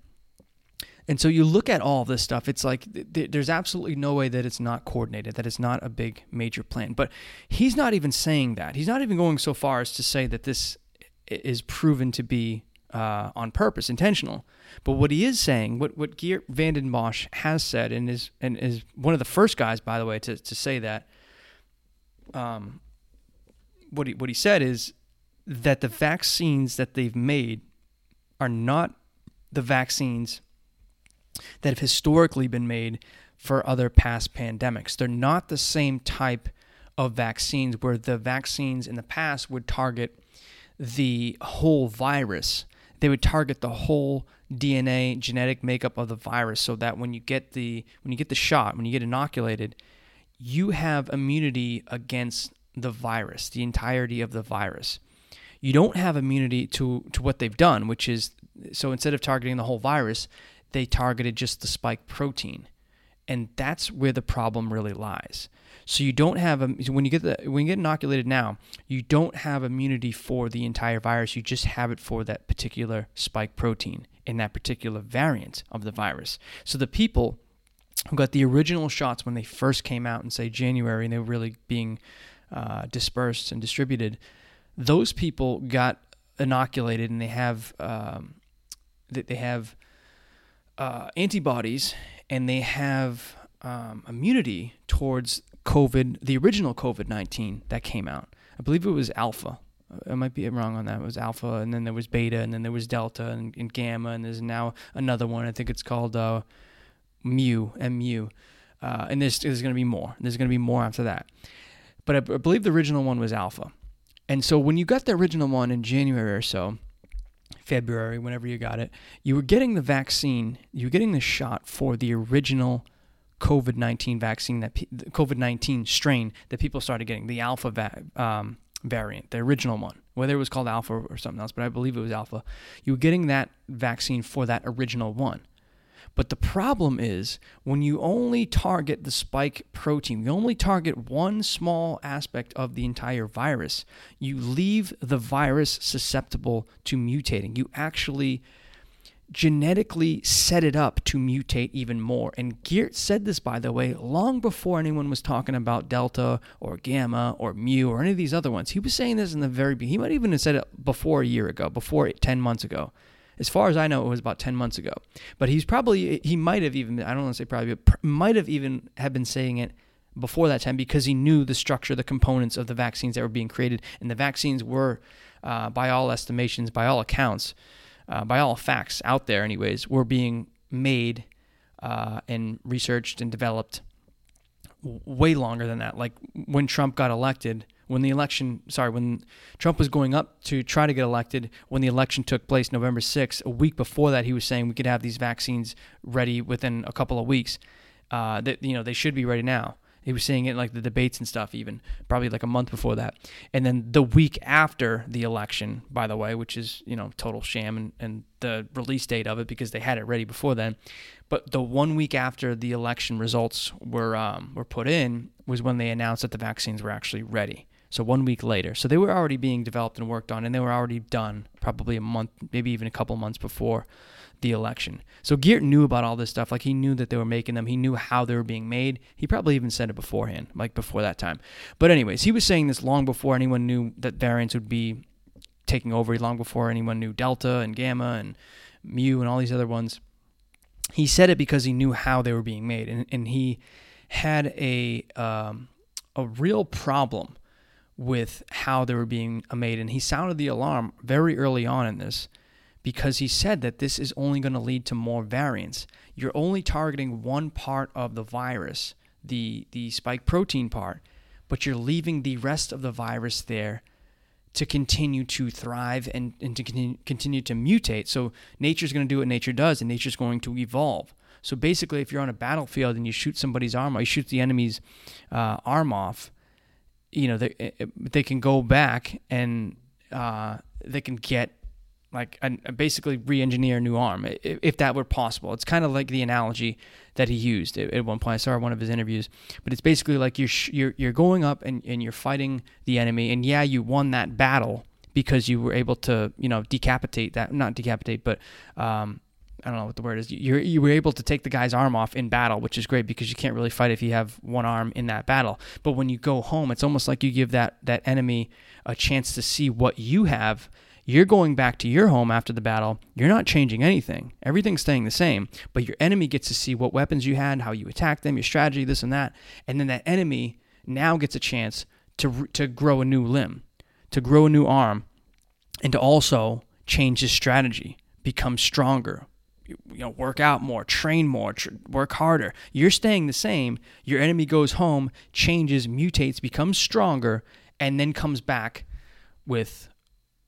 And so you look at all this stuff it's like th- there's absolutely no way that it's not coordinated that it's not a big major plan. But he's not even saying that. He's not even going so far as to say that this is proven to be uh, on purpose intentional but what he is saying, what what Geert Vanden Bossche has said, and is and is one of the first guys, by the way, to, to say that. Um, what he what he said is that the vaccines that they've made are not the vaccines that have historically been made for other past pandemics. They're not the same type of vaccines where the vaccines in the past would target the whole virus. They would target the whole DNA genetic makeup of the virus so that when you get the when you get the shot, when you get inoculated, you have immunity against the virus, the entirety of the virus. You don't have immunity to to what they've done, which is so instead of targeting the whole virus, they targeted just the spike protein. And that's where the problem really lies. So you don't have a when you get the when you get inoculated now, you don't have immunity for the entire virus. You just have it for that particular spike protein in that particular variant of the virus. So the people who got the original shots when they first came out in say January and they were really being uh, dispersed and distributed, those people got inoculated and they have um, they have uh, antibodies and they have um, immunity towards COVID, the original COVID 19 that came out. I believe it was Alpha. I might be wrong on that. It was Alpha, and then there was Beta, and then there was Delta and, and Gamma, and there's now another one. I think it's called uh, Mu, MU. Uh, and there's, there's going to be more. There's going to be more after that. But I, I believe the original one was Alpha. And so when you got the original one in January or so, February, whenever you got it, you were getting the vaccine, you were getting the shot for the original COVID 19 vaccine, that COVID 19 strain that people started getting, the alpha va- um, variant, the original one, whether it was called alpha or something else, but I believe it was alpha. You were getting that vaccine for that original one. But the problem is when you only target the spike protein, you only target one small aspect of the entire virus, you leave the virus susceptible to mutating. You actually genetically set it up to mutate even more. And Geert said this, by the way, long before anyone was talking about Delta or Gamma or Mu or any of these other ones. He was saying this in the very beginning. He might even have said it before a year ago, before 10 months ago. As far as I know, it was about 10 months ago. But he's probably, he might have even, I don't want to say probably, but might have even have been saying it before that time because he knew the structure, the components of the vaccines that were being created. And the vaccines were, uh, by all estimations, by all accounts, uh, by all facts out there, anyways, were being made uh, and researched and developed way longer than that. Like when Trump got elected, when the election, sorry, when Trump was going up to try to get elected, when the election took place November 6th, a week before that, he was saying we could have these vaccines ready within a couple of weeks. Uh, that you know they should be ready now. He was saying it in like the debates and stuff, even probably like a month before that. And then the week after the election, by the way, which is, you know, total sham and, and the release date of it because they had it ready before then. But the one week after the election results were, um, were put in was when they announced that the vaccines were actually ready. So one week later. So they were already being developed and worked on, and they were already done probably a month, maybe even a couple months before the election. So Geert knew about all this stuff. Like he knew that they were making them. He knew how they were being made. He probably even said it beforehand, like before that time. But anyways, he was saying this long before anyone knew that variants would be taking over, long before anyone knew Delta and Gamma and Mu and all these other ones. He said it because he knew how they were being made, and, and he had a um, a real problem with how they were being made, and he sounded the alarm very early on in this because he said that this is only going to lead to more variants. You're only targeting one part of the virus, the the spike protein part, but you're leaving the rest of the virus there to continue to thrive and, and to continue, to mutate. So nature's going to do what nature does, and nature's going to evolve. So basically, if you're on a battlefield and you shoot somebody's arm, or you shoot the enemy's uh, arm off, you know they they can go back and uh, they can get like basically re-engineer a new arm if that were possible. It's kind of like the analogy that he used at one point. I saw one of his interviews, but it's basically like you're you're you're going up and, and you're fighting the enemy, and yeah, you won that battle because you were able to you know decapitate that not decapitate, but um, I don't know what the word is. You you were able to take the guy's arm off in battle, which is great because you can't really fight if you have one arm in that battle. But when you go home, it's almost like you give that that enemy a chance to see what you have. You're going back to your home after the battle. You're not changing anything. Everything's staying the same. But your enemy gets to see what weapons you had, how you attacked them, your strategy, this and that. And then that enemy now gets a chance to to grow a new limb, to grow a new arm, and to also change his strategy, become stronger, you know work out more train more tr- work harder you're staying the same your enemy goes home changes mutates becomes stronger and then comes back with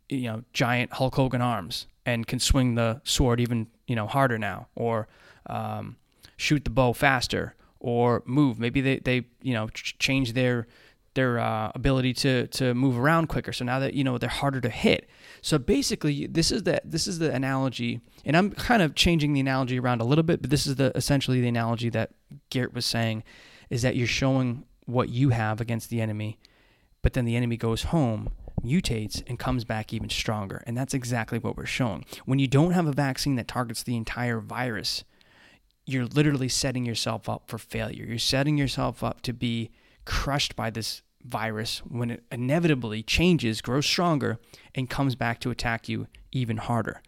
you know giant hulk hogan arms and can swing the sword even you know harder now or um, shoot the bow faster or move maybe they, they you know ch- change their their uh, ability to to move around quicker. So now that you know they're harder to hit. So basically, this is the this is the analogy, and I'm kind of changing the analogy around a little bit, but this is the essentially the analogy that Geert was saying, is that you're showing what you have against the enemy, but then the enemy goes home, mutates, and comes back even stronger, and that's exactly what we're showing. When you don't have a vaccine that targets the entire virus, you're literally setting yourself up for failure. You're setting yourself up to be crushed by this virus when it inevitably changes, grows stronger, and comes back to attack you even harder.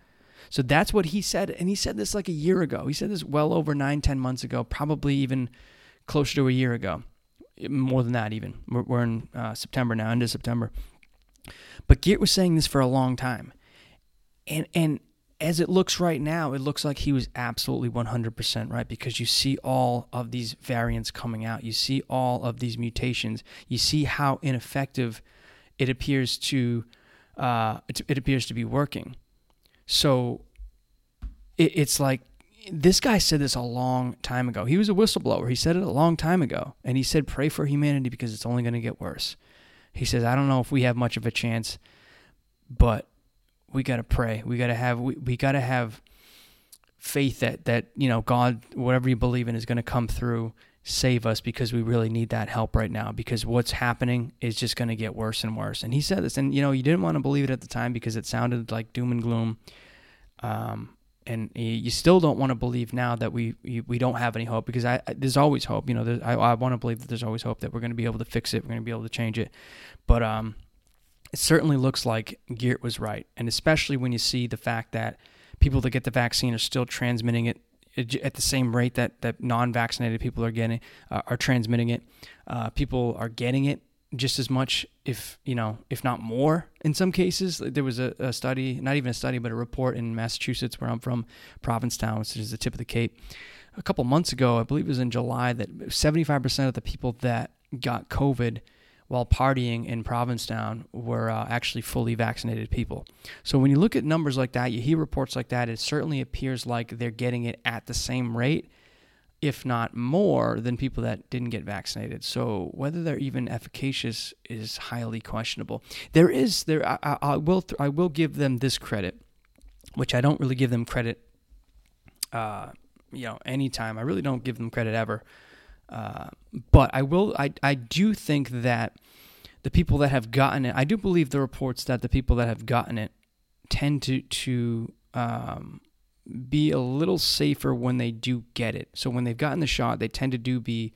So that's what he said. And he said this like a year ago. He said this well over nine, ten months ago, probably even closer to a year ago. More than that, even. We're, in uh, September now, of September. But Geert was saying this for a long time. And, and as it looks right now, it looks like he was absolutely 100% right because you see all of these variants coming out. You see all of these mutations. You see how ineffective it appears to uh, it, it, appears to be working. So it, it's like this guy said this a long time ago. He was a whistleblower. He said it a long time ago, and he said, "Pray for humanity because it's only going to get worse." He says, "I don't know if we have much of a chance, but." we got to pray. We got to have we, we got to have faith that that you know God whatever you believe in is going to come through save us because we really need that help right now because what's happening is just going to get worse and worse. And he said this and you know you didn't want to believe it at the time because it sounded like doom and gloom. Um and you still don't want to believe now that we we don't have any hope because I, there's always hope. You know, I, I want to believe that there's always hope that we're going to be able to fix it. We're going to be able to change it. But um, it certainly looks like Geert was right. And especially when you see the fact that people that get the vaccine are still transmitting it at the same rate that, that non-vaccinated people are getting uh, are transmitting it. Uh, people are getting it just as much, if you know, if not more, in some cases. There was a, a, study, not even a study, but a report in Massachusetts, where I'm from, Provincetown, which is the tip of the Cape, a couple months ago. I believe it was in July that 75% of the people that got COVID while partying in Provincetown were uh, actually fully vaccinated people. So when you look at numbers like that, you hear reports like that, it certainly appears like they're getting it at the same rate, if not more, than people that didn't get vaccinated. So whether they're even efficacious is highly questionable. There is there I, I will I will give them this credit, which I don't really give them credit. Uh, you know, anytime I really don't give them credit ever uh, but I will. I I do think that the people that have gotten it, I do believe the reports that the people that have gotten it tend to to um, be a little safer when they do get it. So when they've gotten the shot, they tend to do be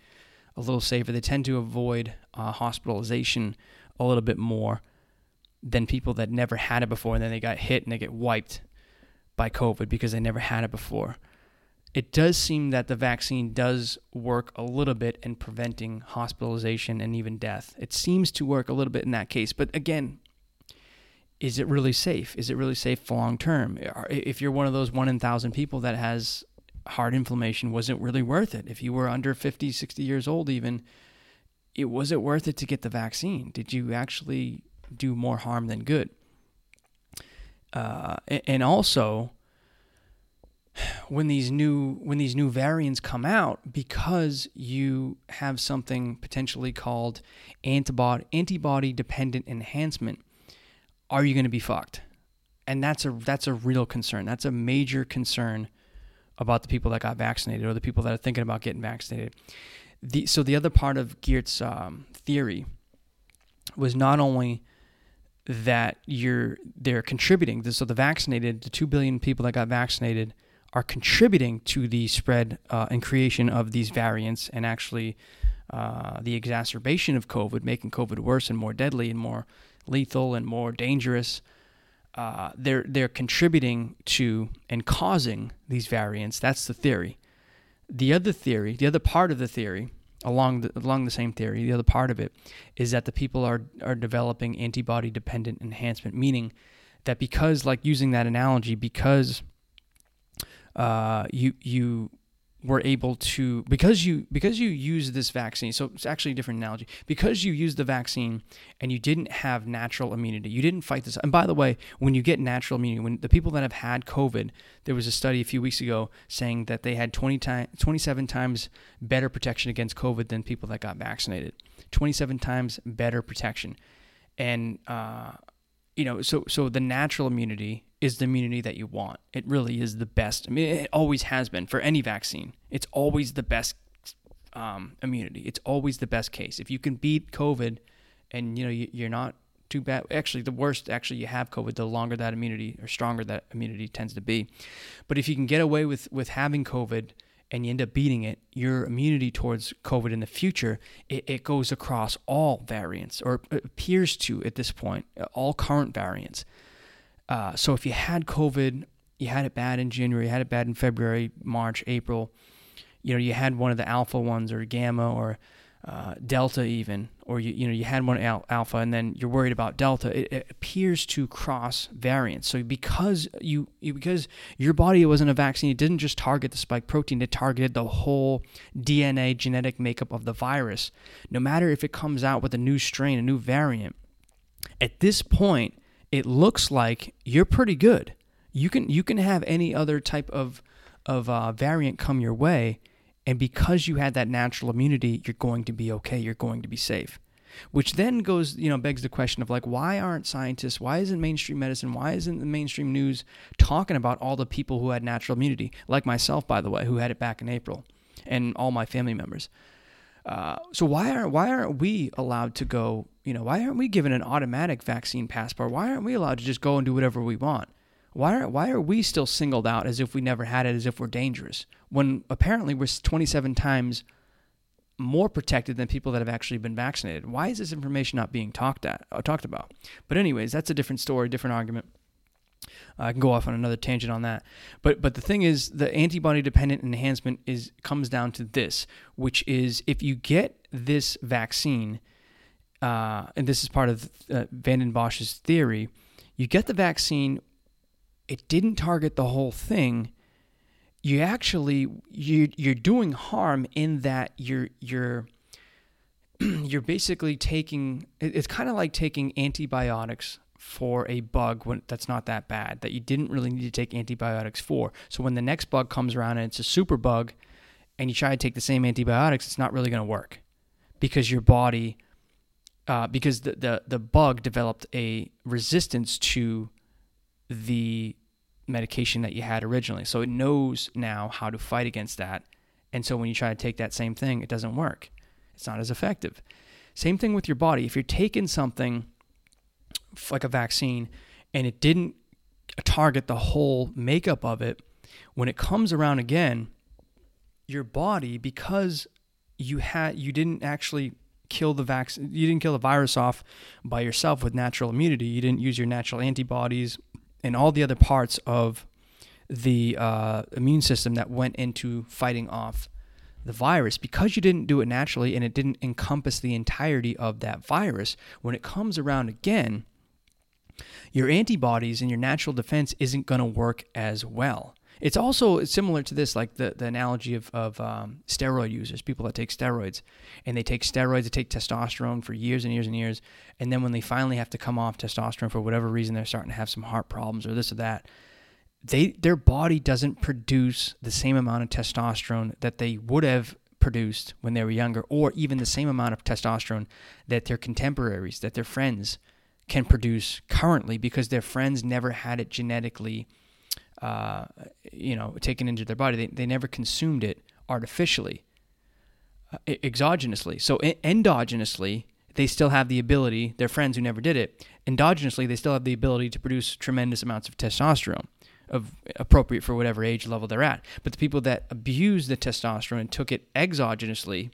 a little safer. They tend to avoid uh, hospitalization a little bit more than people that never had it before and then they got hit and they get wiped by COVID because they never had it before. It does seem that the vaccine does work a little bit in preventing hospitalization and even death. It seems to work a little bit in that case. But again, is it really safe? Is it really safe for long term? If you're one of those one in thousand people that has heart inflammation, was it really worth it? If you were under 50, 60 years old, even, it was it worth it to get the vaccine? Did you actually do more harm than good? Uh, and also, when these new when these new variants come out, because you have something potentially called antibody antibody dependent enhancement, are you going to be fucked? And that's a that's a real concern. That's a major concern about the people that got vaccinated or the people that are thinking about getting vaccinated. The, so the other part of Geert's um, theory was not only that you're they're contributing. So the vaccinated, the two billion people that got vaccinated, are contributing to the spread uh, and creation of these variants, and actually uh, the exacerbation of COVID, making COVID worse and more deadly and more lethal and more dangerous. Uh, they're they're contributing to and causing these variants. That's the theory. The other theory, the other part of the theory, along the, along the same theory, the other part of it is that the people are are developing antibody dependent enhancement, meaning that because, like using that analogy, because uh, you you were able to because you because you use this vaccine so it's actually a different analogy. Because you use the vaccine and you didn't have natural immunity you didn't fight this. And by the way when you get natural immunity when the people that have had covid there was a study a few weeks ago saying that they had 20 time, 27 times better protection against covid than people that got vaccinated. 27 times better protection. And uh, you know so so the natural immunity is the immunity that you want. It really is the best. I mean, it always has been for any vaccine. It's always the best um, immunity. It's always the best case. If you can beat COVID, and you know you, are not too bad. Actually, the worst actually you have COVID, the longer that immunity or stronger that immunity tends to be. But if you can get away with with having COVID and you end up beating it, your immunity towards COVID in the future, it, it goes across all variants, or appears to at this point, all current variants. Uh, so if you had COVID, you had it bad in January, you had it bad in February, March, April, you know, you had one of the alpha ones or gamma or uh, delta even, or you, you know, you had one al- alpha and then you're worried about delta, it, it, appears to cross variants. So because you, you, because your body wasn't a vaccine, it didn't just target the spike protein, it targeted the whole DNA genetic makeup of the virus. No matter if it comes out with a new strain, a new variant, at this point, it looks like you're pretty good. You can you can have any other type of of uh, variant come your way, and because you had that natural immunity, you're going to be okay. You're going to be safe. Which then goes, you know, begs the question of like, why aren't scientists, why isn't mainstream medicine, why isn't the mainstream news talking about all the people who had natural immunity, like myself, by the way, who had it back in April, and all my family members. Uh, so why aren't why aren't we allowed to go? You know, why aren't we given an automatic vaccine passport? Why aren't we allowed to just go and do whatever we want? Why are why are we still singled out as if we never had it, as if we're dangerous? When apparently we're 27 times more protected than people that have actually been vaccinated. Why is this information not being talked at uh, talked about? But anyways, that's a different story, different argument. I can go off on another tangent on that. But but the thing is, the antibody dependent enhancement is comes down to this, which is if you get this vaccine, uh, and this is part of uh, Vanden Bossche's theory, you get the vaccine. It didn't target the whole thing. You actually you you're doing harm in that you're you're you're basically taking. It's kind of like taking antibiotics for a bug when that's not that bad that you didn't really need to take antibiotics for. So when the next bug comes around and it's a super bug and you try to take the same antibiotics, it's not really going to work because your body uh, because the, the the bug developed a resistance to the medication that you had originally. So it knows now how to fight against that. And so when you try to take that same thing, it doesn't work. It's not as effective. Same thing with your body. If you're taking something like a vaccine and it didn't target the whole makeup of it, when it comes around again, your body, because you had you didn't actually kill the vaccine, you didn't kill the virus off by yourself with natural immunity. You didn't use your natural antibodies and all the other parts of the uh, immune system that went into fighting off the virus because you didn't do it naturally and it didn't encompass the entirety of that virus when it comes around again your antibodies and your natural defense isn't going to work as well it's also similar to this like the, the analogy of, of um, steroid users people that take steroids and they take steroids they take testosterone for years and years and years and then when they finally have to come off testosterone for whatever reason they're starting to have some heart problems or this or that they their body doesn't produce the same amount of testosterone that they would have produced when they were younger or even the same amount of testosterone that their contemporaries that their friends can produce currently because their friends never had it genetically uh, you know taken into their body they, they never consumed it artificially uh, exogenously so endogenously they still have the ability their friends who never did it endogenously they still have the ability to produce tremendous amounts of testosterone of appropriate for whatever age level they're at. But the people that abused the testosterone and took it exogenously,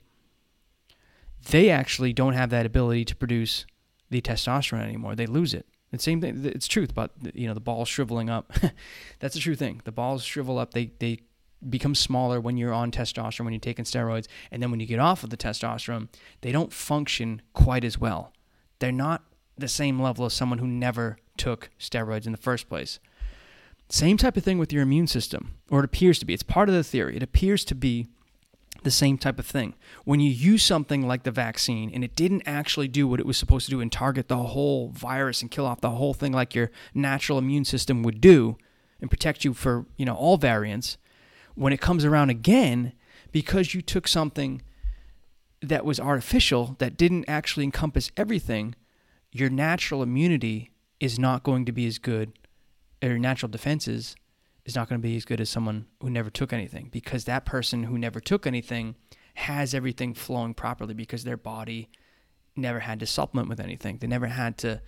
they actually don't have that ability to produce the testosterone anymore. They lose it. The same thing. It's truth about you know the balls shriveling up. That's the true thing. The balls shrivel up. They they become smaller when you're on testosterone when you're taking steroids, and then when you get off of the testosterone, they don't function quite as well. They're not the same level as someone who never took steroids in the first place. Same type of thing with your immune system, or it appears to be. It's part of the theory. It appears to be the same type of thing. When you use something like the vaccine and it didn't actually do what it was supposed to do and target the whole virus and kill off the whole thing like your natural immune system would do and protect you for, you know, all variants, when it comes around again because you took something that was artificial that didn't actually encompass everything, your natural immunity is not going to be as good or your natural defenses is not going to be as good as someone who never took anything because that person who never took anything has everything flowing properly because their body never had to supplement with anything. They never had to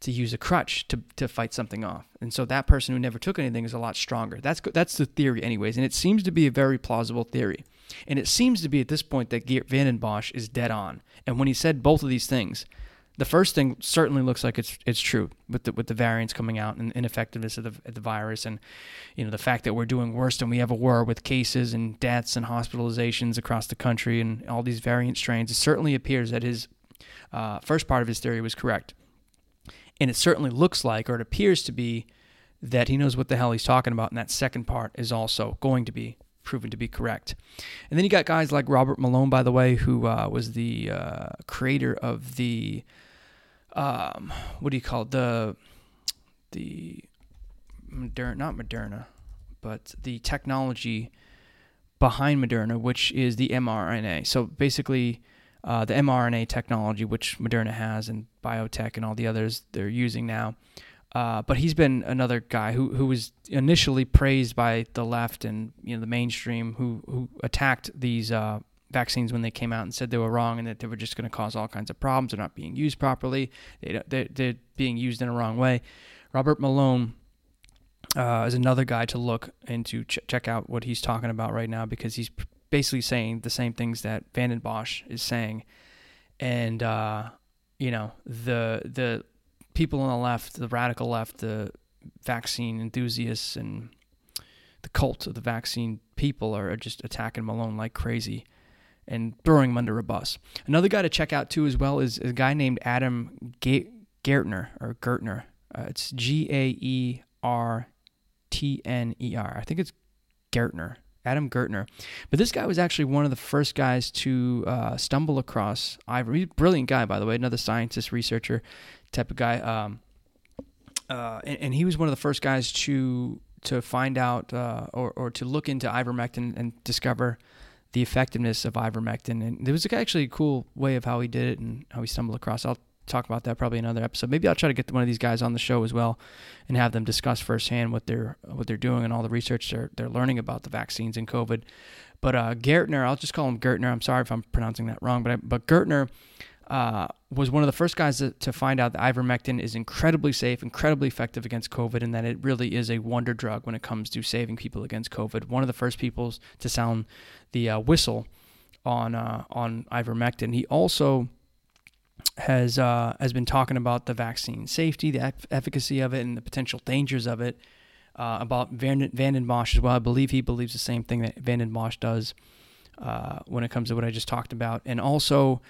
to use a crutch to, to fight something off. And so that person who never took anything is a lot stronger. That's that's the theory anyways, and it seems to be a very plausible theory. And it seems to be at this point that Geert Vanden Bossche is dead on. And when he said both of these things, the first thing certainly looks like it's it's true with the with the variants coming out and ineffectiveness of the, of the virus and you know the fact that we're doing worse than we ever were with cases and deaths and hospitalizations across the country and all these variant strains. It certainly appears that his uh, first part of his theory was correct, and it certainly looks like or it appears to be that he knows what the hell he's talking about, and that second part is also going to be proven to be correct. And then you got guys like Robert Malone, by the way, who uh, was the uh, creator of the um, what do you call it? the the Moderna, not Moderna, but the technology behind Moderna, which is the mRNA. So basically, uh, the mRNA technology, which Moderna has, and BioNTech and all the others they're using now. Uh, but he's been another guy who, who was initially praised by the left and you know the mainstream who who attacked these uh, vaccines when they came out and said they were wrong and that they were just going to cause all kinds of problems. They're not being used properly. They, they're, they're being used in a wrong way. Robert Malone uh, is another guy to look into, ch- check out what he's talking about right now because he's basically saying the same things that Vanden Bossche is saying. And, uh, you know, the, the people on the left, the radical left, the vaccine enthusiasts and the cult of the vaccine people are just attacking Malone like crazy and throwing him under a bus. Another guy to check out too as well is a guy named Adam Gertner or Gertner. Uh, it's G A E R T N E R. I think it's Gertner. Adam Gertner. But this guy was actually one of the first guys to uh, stumble across ivory. Brilliant guy, by the way, another scientist, researcher type of guy. Um, uh, and, and, he was one of the first guys to to find out uh, or, or to look into ivermectin and discover the effectiveness of ivermectin. And there was actually a cool way of how he did it and how he stumbled across. I'll talk about that probably another episode. Maybe I'll try to get one of these guys on the show as well and have them discuss firsthand what they're what they're doing and all the research they're they're learning about the vaccines and COVID. But uh, Gertner, I'll just call him Gertner. I'm sorry if I'm pronouncing that wrong, but I, but Gertner uh, was one of the first guys to, to, find out that ivermectin is incredibly safe, incredibly effective against COVID, and that it really is a wonder drug when it comes to saving people against COVID. One of the first people to sound the uh, whistle on uh, on ivermectin. He also has uh, has been talking about the vaccine safety, the efficacy of it, and the potential dangers of it. Uh, about Van, Vanden Bossche as well. I believe he believes the same thing that Vanden Bossche does uh, when it comes to what I just talked about, and also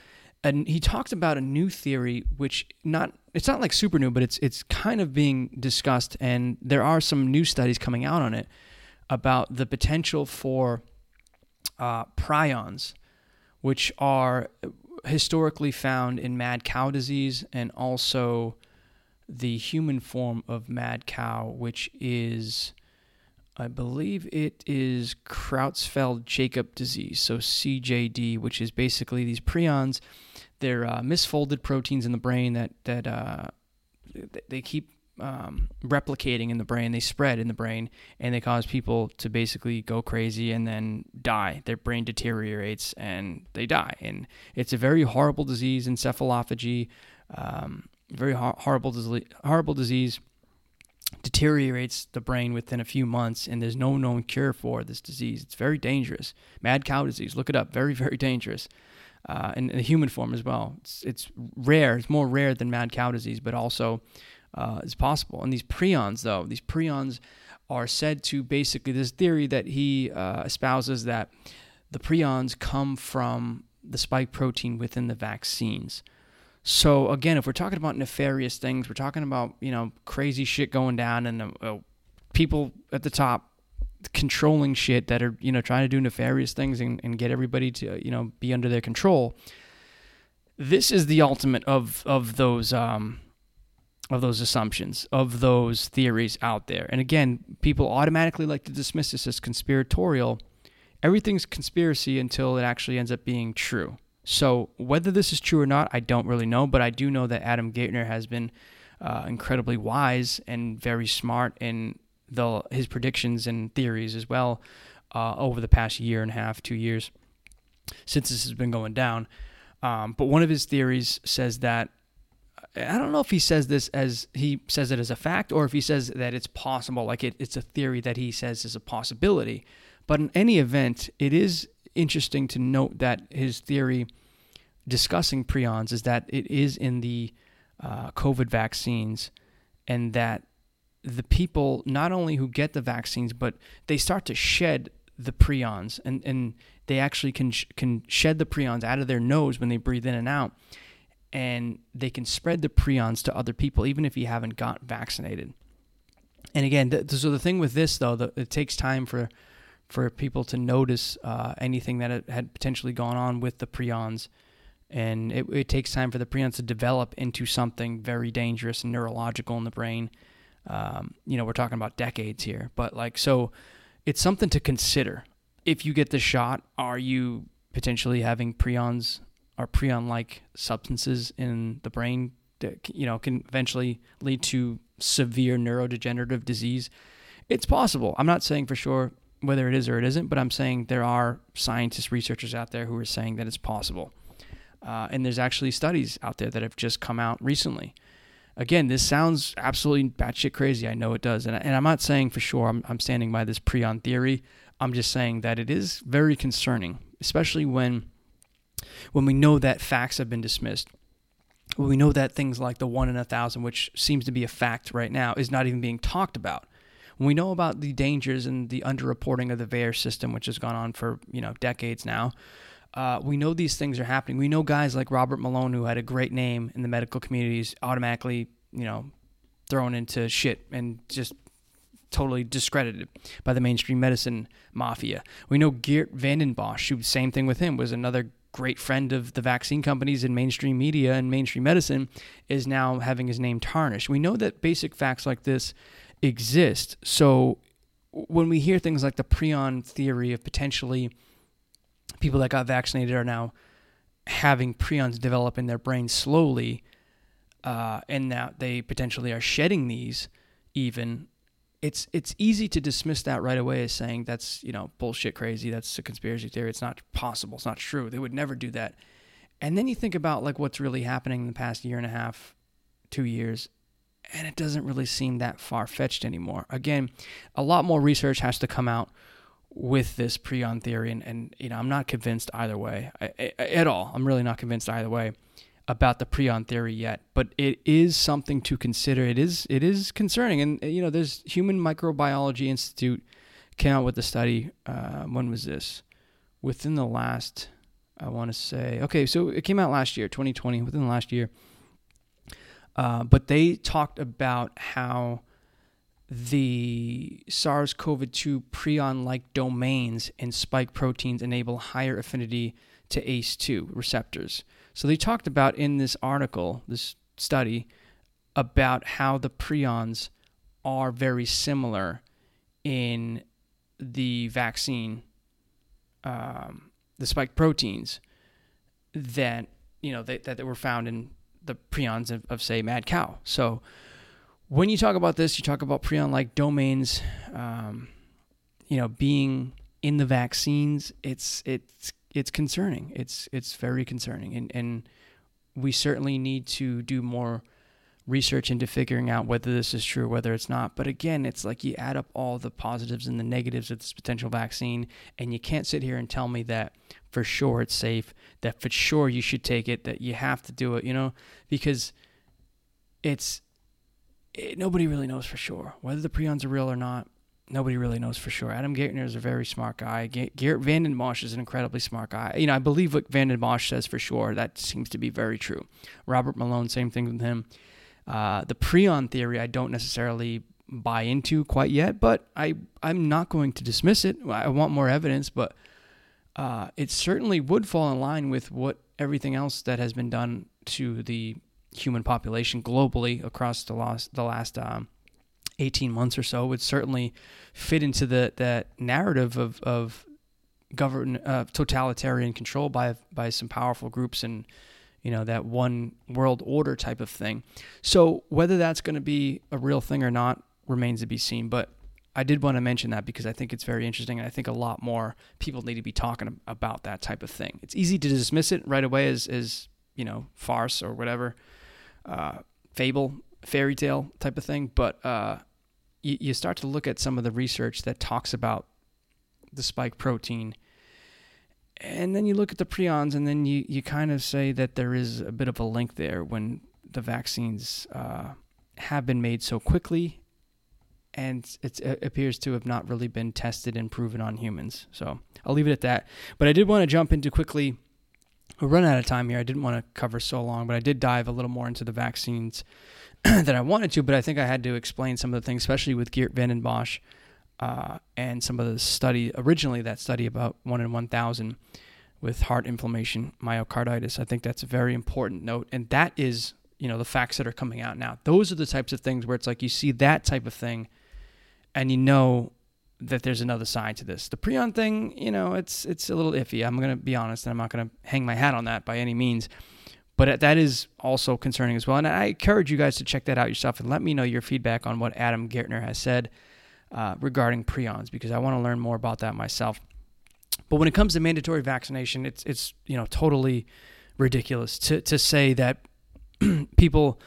and he talked about a new theory which not it's not like super new but it's it's kind of being discussed and there are some new studies coming out on it about the potential for uh, prions which are historically found in mad cow disease and also the human form of mad cow which is I believe it is Creutzfeldt Jakob disease, so CJD, which is basically these prions they're uh, misfolded proteins in the brain that that uh, they keep um, replicating in the brain. They spread in the brain, and they cause people to basically go crazy and then die. Their brain deteriorates and they die. And it's a very horrible disease, encephalopathy. Um, very ho- horrible, horrible disease. Deteriorates the brain within a few months, and there's no known cure for this disease. It's very dangerous. Mad cow disease. Look it up. Very, very dangerous uh, in, in, the human form as well. It's, it's rare. It's more rare than mad cow disease, but also uh, it's possible. And these prions, though, these prions are said to basically this theory that he uh, espouses that the prions come from the spike protein within the vaccines. So again, if we're talking about nefarious things, we're talking about you know crazy shit going down and uh, people at the top controlling shit that are you know trying to do nefarious things and, and get everybody to you know be under their control. This is the ultimate of of those um of those assumptions of those theories out there. And again people automatically like to dismiss this as conspiratorial. Everything's conspiracy until it actually ends up being true so whether this is true or not i don't really know but i do know that adam Gaertner has been uh, incredibly wise and very smart in the his predictions and theories as well uh, over the past year and a half, two years since this has been going down. Um, but one of his theories says that I don't know if he says this as he says it as a fact or if he says that it's possible, like it, it's a theory that he says is a possibility. But in any event, it is interesting to note that his theory discussing prions is that it is in the uh, COVID vaccines and that the people not only who get the vaccines, but they start to shed the prions, and and they actually can can shed the prions out of their nose when they breathe in and out, and they can spread the prions to other people even if you haven't got vaccinated. And again, th- so the thing with this though, the, it takes time for for people to notice uh, anything that had potentially gone on with the prions. And it, it takes time for the prions to develop into something very dangerous and neurological in the brain um, you know, we're talking about decades here, but like, so it's something to consider. If you get the shot, are you potentially having prions or prion like substances in the brain that, you know, can eventually lead to severe neurodegenerative disease? It's possible. I'm not saying for sure whether it is or it isn't, but I'm saying there are scientists, researchers out there who are saying that it's possible. Uh, and there's actually studies out there that have just come out recently again, this sounds absolutely batshit crazy. I know it does. And, and I'm not saying for sure I'm, I'm standing by this prion theory. I'm just saying that it is very concerning, especially when when we know that facts have been dismissed. When we know that things like the one in a thousand, which seems to be a fact right now, is not even being talked about. We know about the dangers and the underreporting of the VAERS system, which has gone on for you know decades now, uh, we know these things are happening. We know guys like Robert Malone, who had a great name in the medical communities, automatically, you know, thrown into shit and just totally discredited by the mainstream medicine mafia. We know Geert Vanden Bossche, who same thing with him, was another great friend of the vaccine companies and mainstream media and mainstream medicine, is now having his name tarnished. We know that basic facts like this exist. So when we hear things like the prion theory of potentially people that got vaccinated are now having prions develop in their brain slowly, uh, and now they potentially are shedding these even. It's it's easy to dismiss that right away as saying that's you know bullshit crazy that's a conspiracy theory it's not possible it's not true they would never do that And then you think about like what's really happening in the past year and a half, two years, and it doesn't really seem that far fetched anymore. Again, a lot more research has to come out with this prion theory, and, and you know I'm not convinced either way I, I, at all. I'm really not convinced either way about the prion theory yet, but it is something to consider. It is it is concerning, and you know there's Human Microbiology Institute came out with the study. Uh, when was this? Within the last, I want to say, okay, so it came out last year, 2020. Within the last year, uh, but they talked about how the SARS CoV 2 prion like domains in spike proteins enable higher affinity to ACE2 receptors. So they talked about in this article, this study, about how the prions are very similar in the vaccine, um, the spike proteins that you know that, that were found in the prions of, of, say mad cow. So when you talk about this, you talk about prion-like domains, um, you know, being in the vaccines. It's it's it's concerning. It's it's very concerning, and and we certainly need to do more research into figuring out whether this is true, whether it's not. But again, it's like you add up all the positives and the negatives of this potential vaccine, and you can't sit here and tell me that for sure it's safe, that for sure you should take it, that you have to do it, you know, because it's it, nobody really knows for sure whether the prions are real or not nobody really knows for sure. Adam Gaertner is a very smart guy. Geert Vanden Bossche is an incredibly smart guy. You know, I believe what Vanden Bossche says for sure. That seems to be very true. Robert Malone, same thing with him. Uh, the prion theory, I don't necessarily buy into quite yet, but I I'm not going to dismiss it. I want more evidence, but uh, it certainly would fall in line with what everything else that has been done to the human population globally across the last the last um, 18 months or so would certainly fit into the that narrative of of govern uh, totalitarian control by by some powerful groups and you know that one world order type of thing. So whether that's going to be a real thing or not remains to be seen. But I did want to mention that because I think it's very interesting, and I think a lot more people need to be talking about that type of thing. It's easy to dismiss it right away as as you know farce or whatever, uh, fable, fairy tale type of thing, but uh, you, you start to look at some of the research that talks about the spike protein and then you look at the prions and then you, you kind of say that there is a bit of a link there when the vaccines uh, have been made so quickly and it appears to have not really been tested and proven on humans. So i'll leave it at that. But i did want to jump into quickly we run out of time here i didn't want to cover so long but i did dive a little more into the vaccines that I wanted to, but I think I had to explain some of the things, especially with Geert Vanden Bossche uh, and some of the study, originally that study about 1 in 1,000 with heart inflammation, myocarditis. I think that's a very important note. And that is, you know, the facts that are coming out now. Those are the types of things where it's like you see that type of thing and you know that there's another side to this. The prion thing, you know, it's it's a little iffy. I'm going to be honest, and I'm not going to hang my hat on that by any means. But that is also concerning as well. And I encourage you guys to check that out yourself and let me know your feedback on what Adam Gaertner has said uh, regarding prions because I want to learn more about that myself. But when it comes to mandatory vaccination, it's it's you know totally ridiculous to to say that people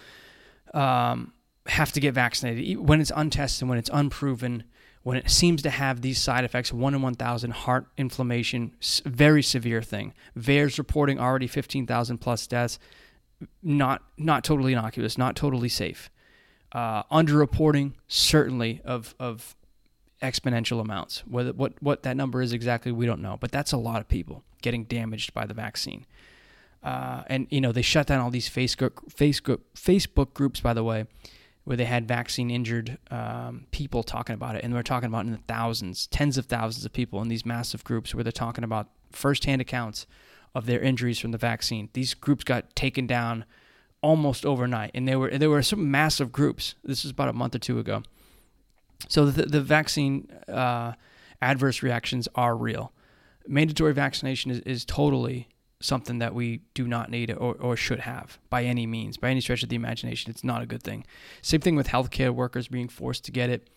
um, have to get vaccinated when it's untested, when it's unproven, when it seems to have these side effects one in 1,000 heart inflammation, very severe thing. VAERS reporting already 15,000 plus deaths. Not not totally innocuous, not totally safe. Uh, underreporting certainly of of exponential amounts. Whether what what that number is exactly, we don't know, but that's a lot of people getting damaged by the vaccine. Uh, and you know they shut down all these Facebook Facebook Facebook groups, by the way, where they had vaccine injured um, people talking about it. And they're talking about in the thousands, tens of thousands of people in these massive groups where they're talking about firsthand accounts of their injuries from the vaccine. These groups got taken down almost overnight, and they were there were some massive groups. This was about a month or two ago. So the, the vaccine uh, adverse reactions are real. Mandatory vaccination is, is totally something that we do not need or, or should have by any means, by any stretch of the imagination. It's not a good thing. Same thing with healthcare workers being forced to get it.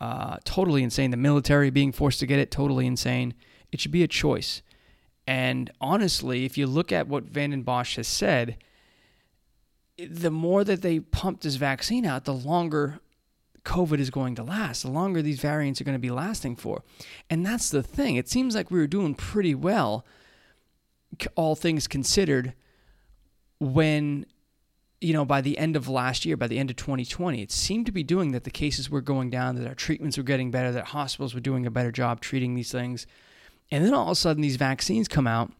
Uh, totally insane. The military being forced to get it, totally insane. It should be a choice. And honestly, if you look at what Vanden Bossche has said, the more that they pump this vaccine out, the longer COVID is going to last, the longer these variants are going to be lasting for. And that's the thing. It seems like we were doing pretty well, all things considered, when, you know, by the end of last year, by the end of 2020, it seemed to be doing that the cases were going down, that our treatments were getting better, that hospitals were doing a better job treating these things. And then all of a sudden, these vaccines come out.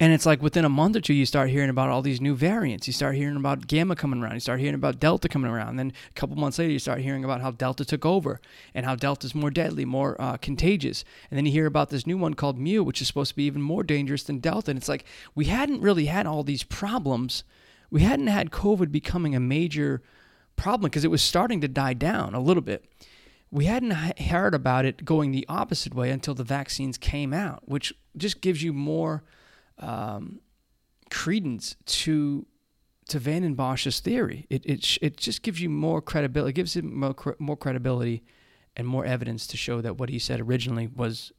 And it's like within a month or two, you start hearing about all these new variants. You start hearing about Gamma coming around. You start hearing about Delta coming around. And then a couple months later, you start hearing about how Delta took over and how Delta is more deadly, more uh, contagious. And then you hear about this new one called Mu, which is supposed to be even more dangerous than Delta. And it's like we hadn't really had all these problems. We hadn't had COVID becoming a major problem because it was starting to die down a little bit we hadn't heard about it going the opposite way until the vaccines came out, which just gives you more um, credence to to Vanden Bossche's theory. It, it it just gives you more credibility. It gives him more, more credibility and more evidence to show that what he said originally was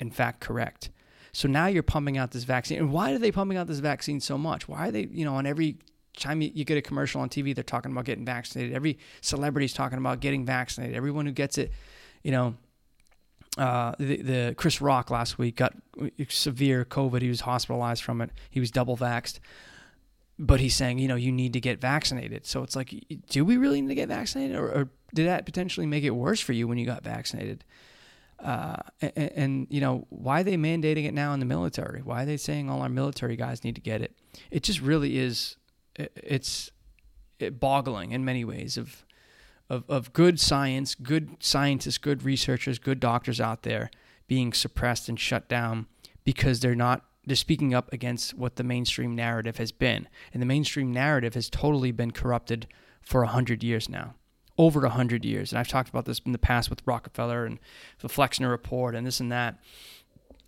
in fact correct. So now you're pumping out this vaccine. And why are they pumping out this vaccine so much? Why are they, you know, on every time you, you, get a commercial on TV, they're talking about getting vaccinated. Every celebrity's talking about getting vaccinated. Everyone who gets it, you know, uh, the, the Chris Rock last week got severe COVID. He was hospitalized from it. He was double vaxxed. But he's saying, you know, you need to get vaccinated. So it's like, do we really need to get vaccinated? Or, or did that potentially make it worse for you when you got vaccinated? Uh, and, and, you know, why are they mandating it now in the military? Why are they saying all our military guys need to get it? It just really is it's boggling in many ways of, of, of good science, good scientists, good researchers, good doctors out there being suppressed and shut down because they're not they're speaking up against what the mainstream narrative has been. And the mainstream narrative has totally been corrupted for a hundred years now. Over a hundred years. And I've talked about this in the past with Rockefeller and the Flexner report and this and that.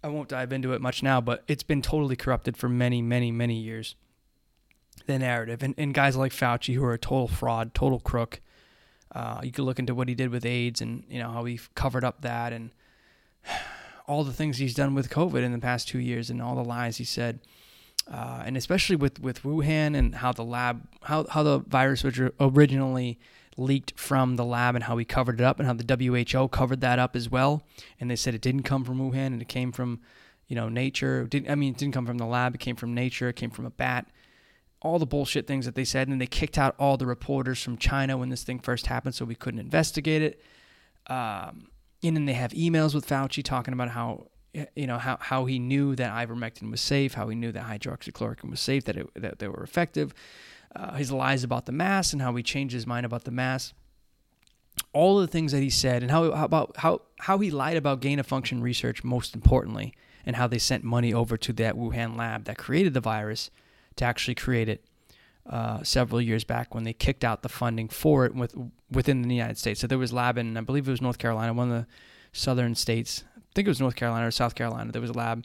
I won't dive into it much now, but it's been totally corrupted for many, many, many years the narrative. And, and guys like Fauci, who are a total fraud, total crook. Uh, you could look into what he did with AIDS and you know how he covered up that and all the things he's done with COVID in the past two years and all the lies he said. Uh, and especially with, with Wuhan and how the lab, how, how the virus was originally leaked from the lab and how he covered it up and how the WHO covered that up as well. And they said it didn't come from Wuhan and it came from, you know, nature. Didn't, I mean, it didn't come from the lab. It came from nature. It came from a bat all the bullshit things that they said, and they kicked out all the reporters from China when this thing first happened, so we couldn't investigate it. Um, and then they have emails with Fauci talking about how you know how, how he knew that ivermectin was safe, how he knew that hydroxychloroquine was safe, that it, that they were effective. Uh, his lies about the mass and how he changed his mind about the mass. All the things that he said and how, how about how how he lied about gain of function research, most importantly, and how they sent money over to that Wuhan lab that created the virus to actually create it uh, several years back when they kicked out the funding for it with, within the United States. So there was lab in, I believe it was North Carolina, one of the southern states. I think it was North Carolina or South Carolina. There was a lab,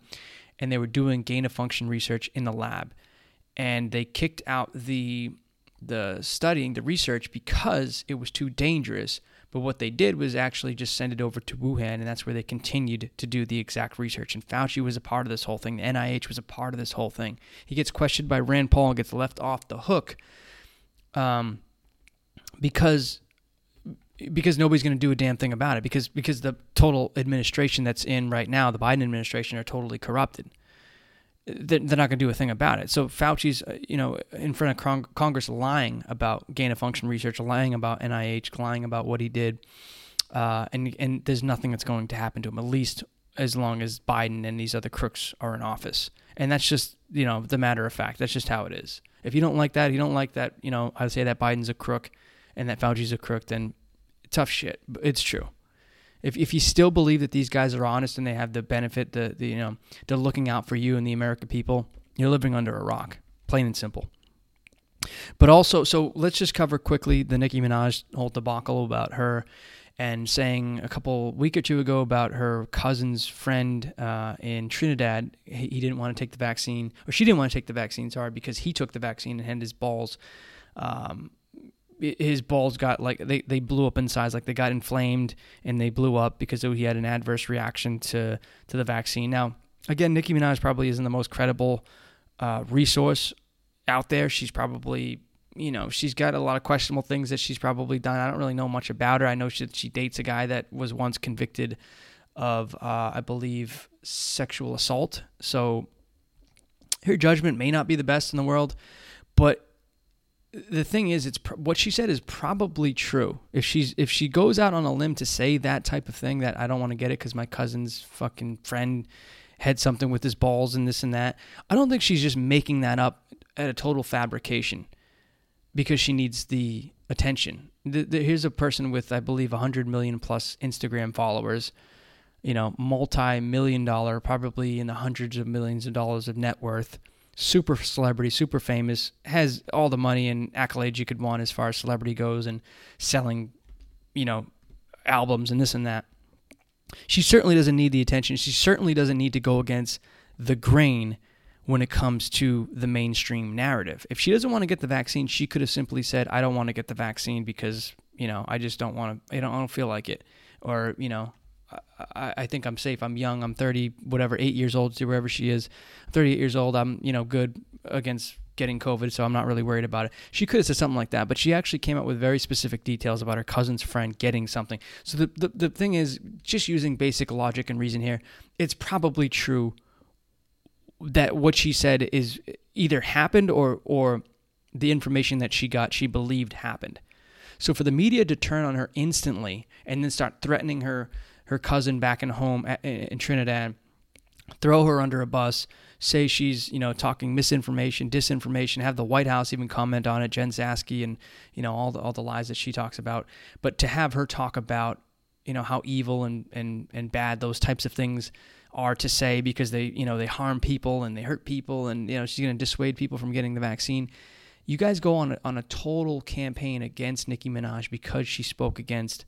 and they were doing gain of function research in the lab, and they kicked out the the studying, the research, because it was too dangerous but what they did was actually just send it over to Wuhan, and that's where they continued to do the exact research. And Fauci was a part of this whole thing. The NIH was a part of this whole thing. He gets questioned by Rand Paul and gets left off the hook um, because because nobody's going to do a damn thing about it because because the total administration that's in right now, the Biden administration, are totally corrupted they're not going to do a thing about it. So Fauci's, uh, you know, in front of Congress lying about gain of function research, lying about NIH, lying about what he did, uh, and and there's nothing that's going to happen to him at least as long as Biden and these other crooks are in office. And that's just you know the matter of fact. That's just how it is. If you don't like that, you don't like that. You know, I say that Biden's a crook and that Fauci's a crook. Then tough shit. It's true if, if you still believe that these guys are honest and they have the benefit, the, the you know, they're looking out for you and the American people, you're living under a rock, plain and simple. But also, so let's just cover quickly the Nicki Minaj whole debacle about her and saying a couple week or two ago about her cousin's friend uh, in Trinidad, he, didn't want to take the vaccine, or she didn't want to take the vaccine, sorry, because he took the vaccine and had his balls um, his balls got like they, they blew up in size like they got inflamed and they blew up because he had an adverse reaction to to the vaccine now again, Nicki Minaj probably isn't the most credible uh, resource out there. She's probably, you know, she's got a lot of questionable things that she's probably done. I don't really know much about her. I know she, she dates a guy that was once convicted of, uh, I believe, sexual assault. So her judgment may not be the best in the world, but the thing is, it's what she said is probably true. If she's if she goes out on a limb to say that type of thing, that I don't want to get it because my cousin's fucking friend had something with his balls and this and that. I don't think she's just making that up at a total fabrication because she needs the attention. The, the, here's a person with, I believe, 100 million plus Instagram followers, you know, multi million dollar, probably in the hundreds of millions of dollars of net worth super celebrity, super famous, has all the money and accolades you could want as far as celebrity goes and selling, you know, albums and this and that. She certainly doesn't need the attention. She certainly doesn't need to go against the grain when it comes to the mainstream narrative. If she doesn't want to get the vaccine, she could have simply said, "I don't want to get the vaccine because, you know, I just don't want to I don't, I don't feel like it." Or, you know, I, I think I'm safe. I'm young. I'm 30, whatever, eight years old, wherever she is. 38 years old. I'm, you know, good against getting COVID, so I'm not really worried about it. She could have said something like that, but she actually came up with very specific details about her cousin's friend getting something. So the, the, the thing is, just using basic logic and reason here, it's probably true that what she said is either happened or or the information that she got she believed happened. So for the media to turn on her instantly and then start threatening her her cousin back in home at, in Trinidad, throw her under a bus, say she's you know talking misinformation, disinformation, have the White House even comment on it, Jen Psaki, and you know all the all the lies that she talks about. But to have her talk about you know how evil and and and bad those types of things are to say because they you know they harm people and they hurt people and you know she's going to dissuade people from getting the vaccine. You guys go on a, on a total campaign against Nicki Minaj because she spoke against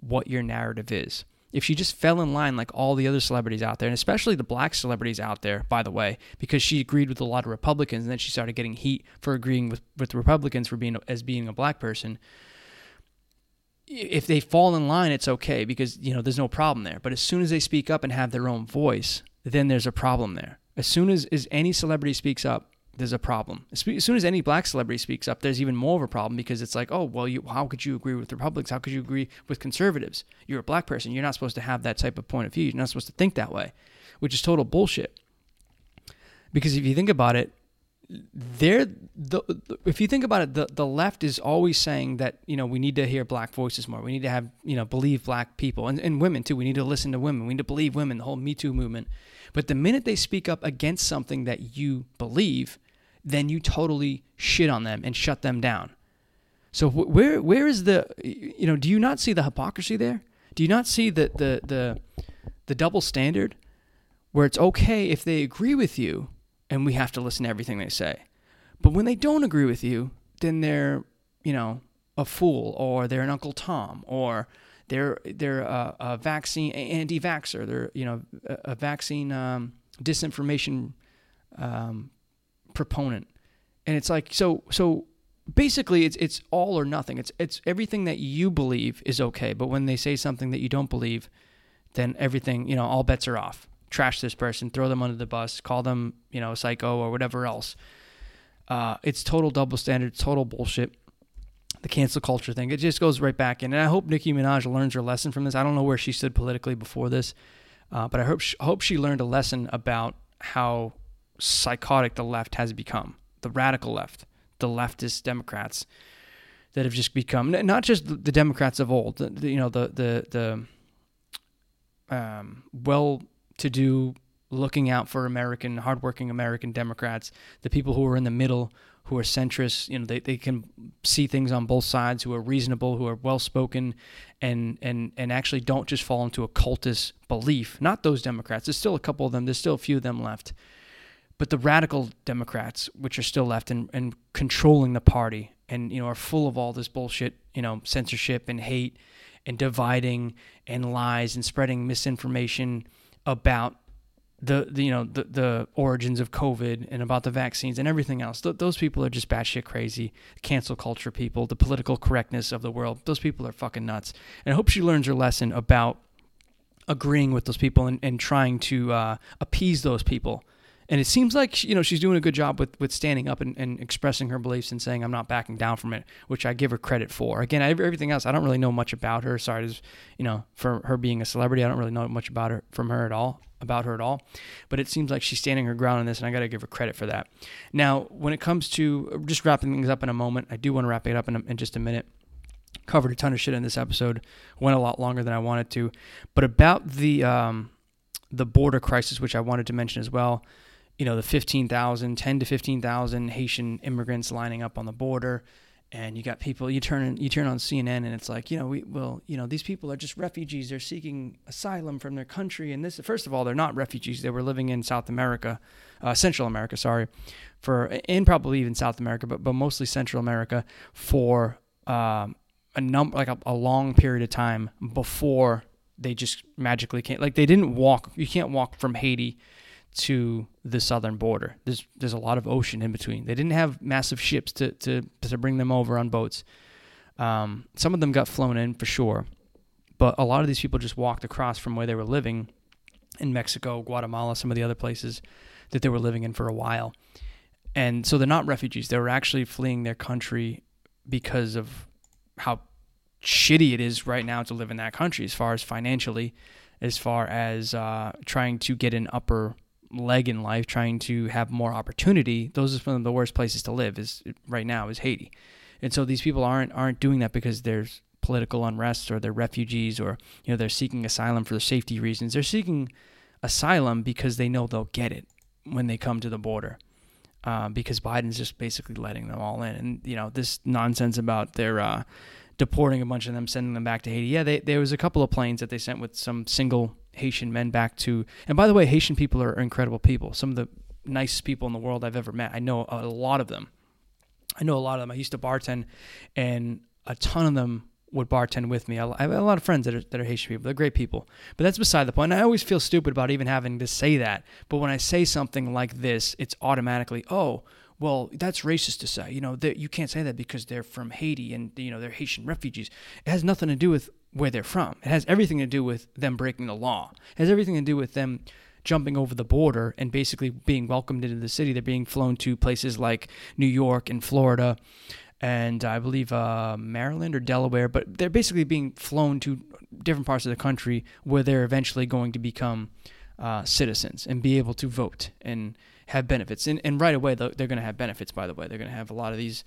what your narrative is if she just fell in line like all the other celebrities out there, and especially the black celebrities out there, by the way, because she agreed with a lot of Republicans, and then she started getting heat for agreeing with, with Republicans for being as being a black person. If they fall in line, it's okay because you know there's no problem there. But as soon as they speak up and have their own voice, then there's a problem there. As soon as, as any celebrity speaks up, there's a problem. As soon as any black celebrity speaks up, there's even more of a problem because it's like, oh, well, you, how could you agree with Republicans? How could you agree with conservatives? You're a black person. You're not supposed to have that type of point of view. You're not supposed to think that way, which is total bullshit. Because if you think about it, there, the, if you think about it, the, the left is always saying that you know we need to hear black voices more. We need to have you know believe black people and, and women too. We need to listen to women. We need to believe women. The whole Me Too movement. But the minute they speak up against something that you believe, then you totally shit on them and shut them down. So where where is the you know do you not see the hypocrisy there? Do you not see the the the the double standard where it's okay if they agree with you and we have to listen to everything they say. But when they don't agree with you, then they're, you know, a fool or they're an Uncle Tom or they're they're a, a vaccine anti-vaxxer. They're you know a, a vaccine um, disinformation um, proponent, and it's like so so basically it's it's all or nothing. It's it's everything that you believe is okay, but when they say something that you don't believe, then everything you know all bets are off. Trash this person, throw them under the bus, call them you know a psycho or whatever else. Uh, it's total double standard, total bullshit. The cancel culture thing, it just goes right back in. And I hope Nicki Minaj learns her lesson from this. I don't know where she stood politically before this, uh, but I hope she, hope she learned a lesson about how psychotic the left has become, the radical left, the leftist Democrats that have just become not just the Democrats of old, the, you know, the the the um, well-to-do, looking out for American, hardworking American Democrats, the people who are in the middle, who are centrist, you know, they, they can see things on both sides, who are reasonable, who are well-spoken, and and and actually don't just fall into a cultist belief. Not those Democrats. There's still a couple of them. There's still a few of them left but the radical Democrats, which are still left and, and controlling the party and, you know, are full of all this bullshit, you know, censorship and hate and dividing and lies and spreading misinformation about the, the you know the, the origins of COVID and about the vaccines and everything else. Th- those people are just batshit crazy. Cancel culture people, the political correctness of the world. Those people are fucking nuts. And I hope she learns her lesson about agreeing with those people and, and trying to uh, appease those people. And it seems like you know she's doing a good job with, with standing up and, and expressing her beliefs and saying I'm not backing down from it, which I give her credit for. Again, everything else I don't really know much about her. Sorry, you know, for her being a celebrity, I don't really know much about her from her at all about her at all. But it seems like she's standing her ground on this, and I got to give her credit for that. Now, when it comes to just wrapping things up in a moment, I do want to wrap it up in, a, in just a minute covered a ton of shit in this episode. Went a lot longer than I wanted to, but about the um, the border crisis, which I wanted to mention as well. You know, the 15,000, 10 to 15,000 Haitian immigrants lining up on the border. And you got people, you turn, you turn on CNN and it's like, you know, we, well, you know, these people are just refugees. They're seeking asylum from their country. And this, first of all, they're not refugees. They were living in South America, uh, Central America, sorry, for, and probably even South America, but, but mostly Central America for um, a number like a, a long period of time before they just magically came. Like they didn't walk. You can't walk from Haiti to the southern border. There's there's a lot of ocean in between. They didn't have massive ships to to to bring them over on boats. Um, some of them got flown in for sure, but a lot of these people just walked across from where they were living in Mexico, Guatemala, some of the other places that they were living in for a while. And so they're not refugees. They were actually fleeing their country because of how shitty it is right now to live in that country as far as financially, as far as uh, trying to get an upper leg in life, trying to have more opportunity. Those are some of the worst places to live. Is right now is Haiti, and so these people aren't aren't doing that because there's political unrest or they're refugees or you know they're seeking asylum for safety reasons. They're seeking asylum because they know they'll get it when they come to the border. Uh, because Biden's just basically letting them all in. And you know this nonsense about their uh, deporting a bunch of them, sending them back to Haiti. Yeah, they, there was a couple of planes that they sent with some single Haitian men back to. And by the way, Haitian people are incredible people. Some of the nicest people in the world I've ever met. I know a lot of them. I know a lot of them. I used to bartend, and a ton of them would bartend with me. I have a lot of friends that are, that are Haitian people. They're great people. But that's beside the point. And I always feel stupid about even having to say that. But when I say something like this, it's automatically, oh, well, that's racist to say. You know, you can't say that because they're from Haiti and, you know, they're Haitian refugees. It has nothing to do with where they're from. It has everything to do with them breaking the law. It has everything to do with them jumping over the border and basically being welcomed into the city. They're being flown to places like New York and Florida and I believe uh, Maryland or Delaware, but they're basically being flown to different parts of the country where they're eventually going to become uh, citizens and be able to vote and have benefits. And, and right away, they're going to have benefits, by the way. They're going to have a lot of these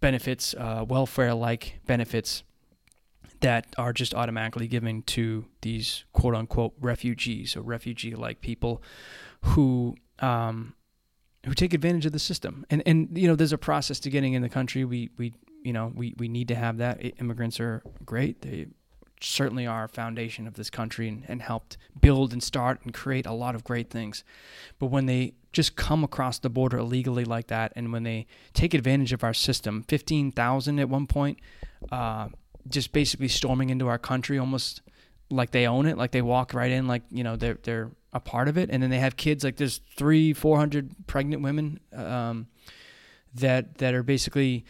benefits, uh, welfare like benefits that are just automatically given to these quote unquote refugees or refugee like people who um, who take advantage of the system. And and you know, there's a process to getting in the country. We we you know we we need to have that. Immigrants are great. They certainly are a foundation of this country and, and helped build and start and create a lot of great things. But when they just come across the border illegally like that, and when they take advantage of our system, fifteen thousand at one point, uh, just basically storming into our country, almost like they own it, like they walk right in, like you know they're they're a part of it, and then they have kids. Like there's three, four hundred pregnant women um, that that are basically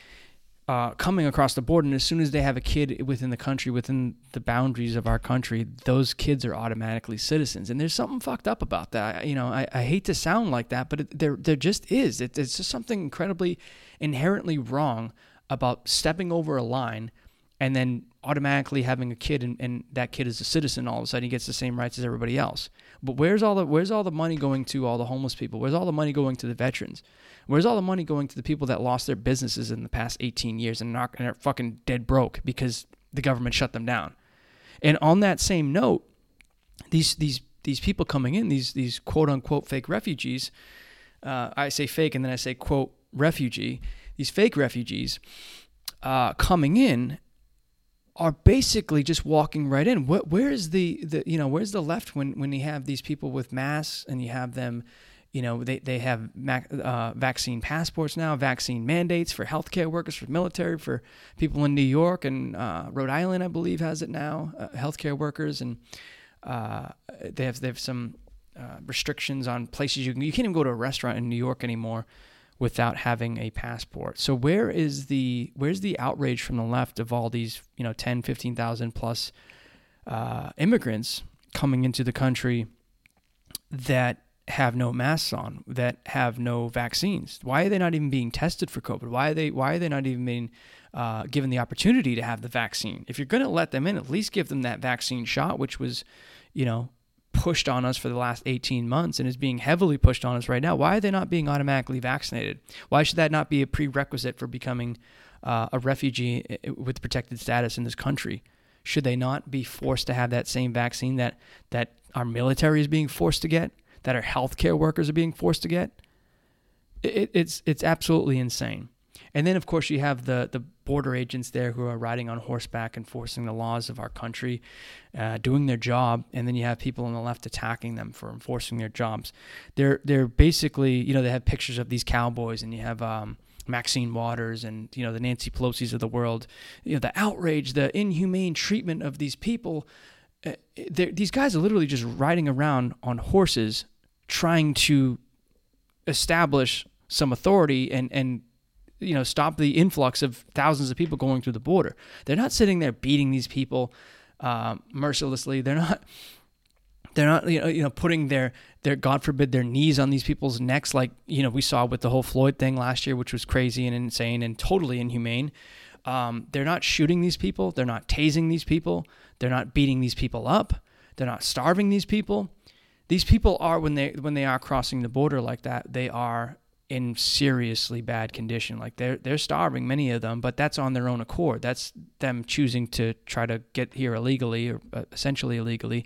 uh, coming across the board, and as soon as they have a kid within the country, within the boundaries of our country, those kids are automatically citizens. And there's something fucked up about that. You know, I, I hate to sound like that, but it, there there just is. It, it's just something incredibly inherently wrong about stepping over a line and then automatically having a kid and, and, that kid is a citizen all of a sudden he gets the same rights as everybody else. But where's all the where's all the money going to all the homeless people? Where's all the money going to the veterans? Where's all the money going to the people that lost their businesses in the past 18 years and, and are fucking dead broke because the government shut them down? And on that same note these these these people coming in these these quote unquote fake refugees uh, i say fake and then i say quote refugee these fake refugees uh, coming in are basically just walking right in. What, where is the, the you know where's the left when when you have these people with masks and you have them, you know they they have uh, vaccine passports now, vaccine mandates for healthcare workers, for military, for people in New York and uh, Rhode Island, I believe has it now, uh, healthcare workers, and uh, they have they have some uh, restrictions on places you can you can't even go to a restaurant in New York anymore without having a passport. So where is the where's the outrage from the left of all these you know 10, 15,000 plus uh, immigrants coming into the country that have no masks on, that have no vaccines? Why are they not even being tested for COVID? Why are they why are they not even being uh, given the opportunity to have the vaccine? If you're going to let them in, at least give them that vaccine shot, which was, you know, pushed on us for the last 18 months and is being heavily pushed on us right now. Why are they not being automatically vaccinated? Why should that not be a prerequisite for becoming uh, a refugee with protected status in this country? Should they not be forced to have that same vaccine that that our military is being forced to get, that our healthcare workers are being forced to get? It, it's it's absolutely insane. And then, of course, you have the, the border agents there who are riding on horseback enforcing the laws of our country, uh, doing their job. And then you have people on the left attacking them for enforcing their jobs. They're, they're basically, you know, they have pictures of these cowboys, and you have um, Maxine Waters and, you know, the Nancy Pelosi's of the world. You know, the outrage, the inhumane treatment of these people. Uh, these guys are literally just riding around on horses trying to establish some authority and, and you know stop the influx of thousands of people going through the border. They're not sitting there beating these people uh, mercilessly. They're not. They're not, you know, you know, putting their their God forbid their knees on these people's necks, like you know we saw with the whole Floyd thing last year, which was crazy and insane and totally inhumane. Um, they're not shooting these people. They're not tasing these people. They're not beating these people up. They're not starving these people. These people are when they when they are crossing the border like that, they are in seriously bad condition. Like they're they're starving, many of them, but that's on their own accord. That's them choosing to try to get here illegally or uh, essentially illegally,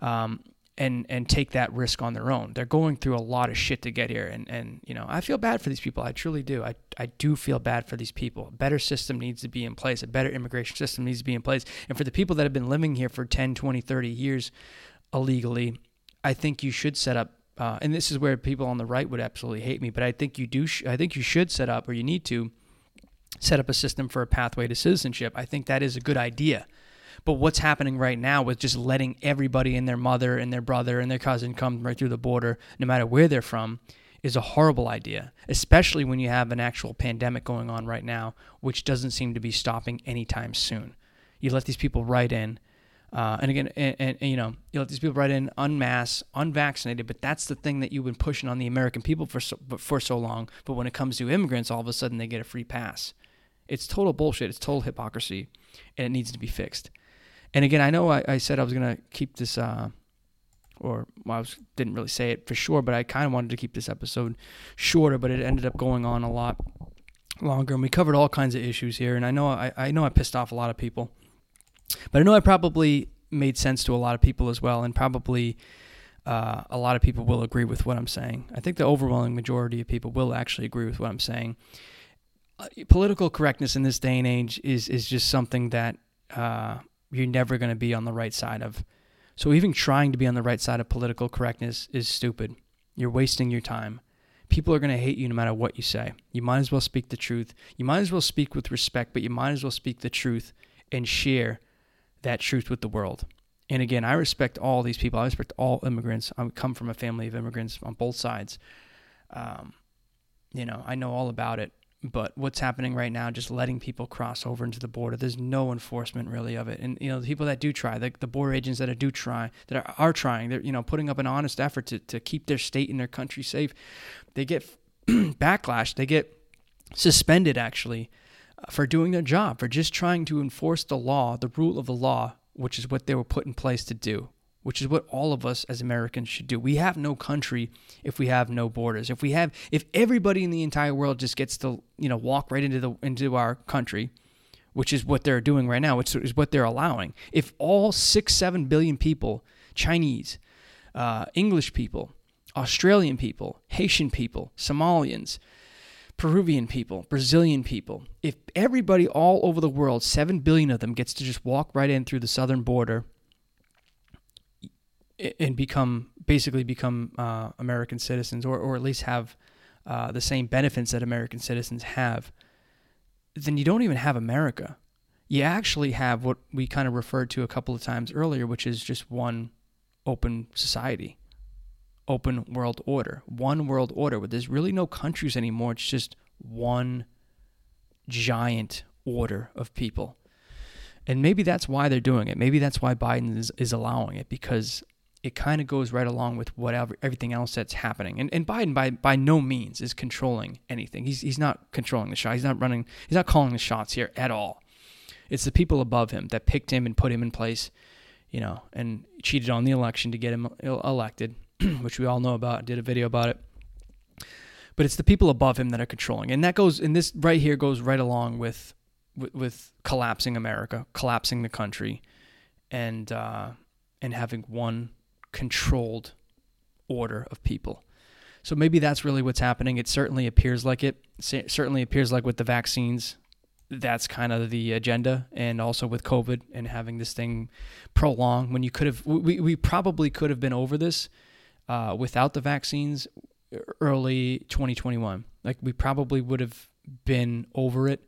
um, and and take that risk on their own. They're going through a lot of shit to get here, and and you know I feel bad for these people. I truly do. I I do feel bad for these people. A better system needs to be in place. A better immigration system needs to be in place. And for the people that have been living here for 10, 20, 30 years illegally, I think you should set up uh, and this is where people on the right would absolutely hate me, but I think you do. Sh- I think you should set up, or you need to set up a system for a pathway to citizenship. I think that is a good idea. But what's happening right now with just letting everybody and their mother and their brother and their cousin come right through the border, no matter where they're from, is a horrible idea, especially when you have an actual pandemic going on right now, which doesn't seem to be stopping anytime soon. You let these people right in uh, and again, and, and, and, you know, you let these people right in unmasked, unvaccinated, but that's the thing that you've been pushing on the American people for so, for so long. But when it comes to immigrants, all of a sudden they get a free pass. It's total bullshit. It's total hypocrisy, and it needs to be fixed. And again, I know I, I said I was gonna keep this, uh, or well, I was, didn't really say it for sure, but I kind of wanted to keep this episode shorter, but it ended up going on a lot longer, and we covered all kinds of issues here. And I know I, I know I pissed off a lot of people but I know I probably made sense to a lot of people as well, and probably uh, a lot of people will agree with what I'm saying. I think the overwhelming majority of people will actually agree with what I'm saying. Uh, political correctness in this day and age is is just something that uh, you're never going to be on the right side of. So even trying to be on the right side of political correctness is stupid. You're wasting your time. People are going to hate you no matter what you say. You might as well speak the truth. You might as well speak with respect, but you might as well speak the truth and share that truth with the world. And again, I respect all these people. I respect all immigrants. I come from a family of immigrants on both sides. Um, you know, I know all about it. But what's happening right now, just letting people cross over into the border, there's no enforcement really of it. And you know, the people that do try, the, the border agents that do try, that are, are trying, they're you know putting up an honest effort to to keep their state and their country safe. They get backlash. They get suspended actually for doing their job, for just trying to enforce the law, the rule of the law, which is what they were put in place to do, which is what all of us as Americans should do. We have no country if we have no borders. If we have if everybody in the entire world just gets to, you know, walk right into the into our country, which is what they're doing right now, which is what they're allowing. If all 6 7 billion people, Chinese, uh, English people, Australian people, Haitian people, Somalians, Peruvian people, Brazilian people, if everybody all over the world, 7 billion of them, gets to just walk right in through the southern border and become basically become uh, American citizens or, or at least have uh, the same benefits that American citizens have, then you don't even have America. You actually have what we kind of referred to a couple of times earlier, which is just one open society open world order, one world order where there's really no countries anymore. It's just one giant order of people. And maybe that's why they're doing it. Maybe that's why Biden is, is allowing it because it kind of goes right along with whatever everything else that's happening. And, and Biden by by no means is controlling anything. He's he's not controlling the shot. He's not running. He's not calling the shots here at all. It's the people above him that picked him and put him in place, you know, and cheated on the election to get him uh, elected, which we all know about. Did a video about it. But it's the people above him that are controlling, and that goes. And this right here goes right along with with, with collapsing America, collapsing the country, and uh, and having one controlled order of people. So maybe that's really what's happening. It certainly appears like it. it certainly appears like with the vaccines, that's kind of the agenda, and also with COVID and having this thing prolong. When you could have, we, we probably could have been over this uh, without the vaccines early 2021. Like we probably would have been over it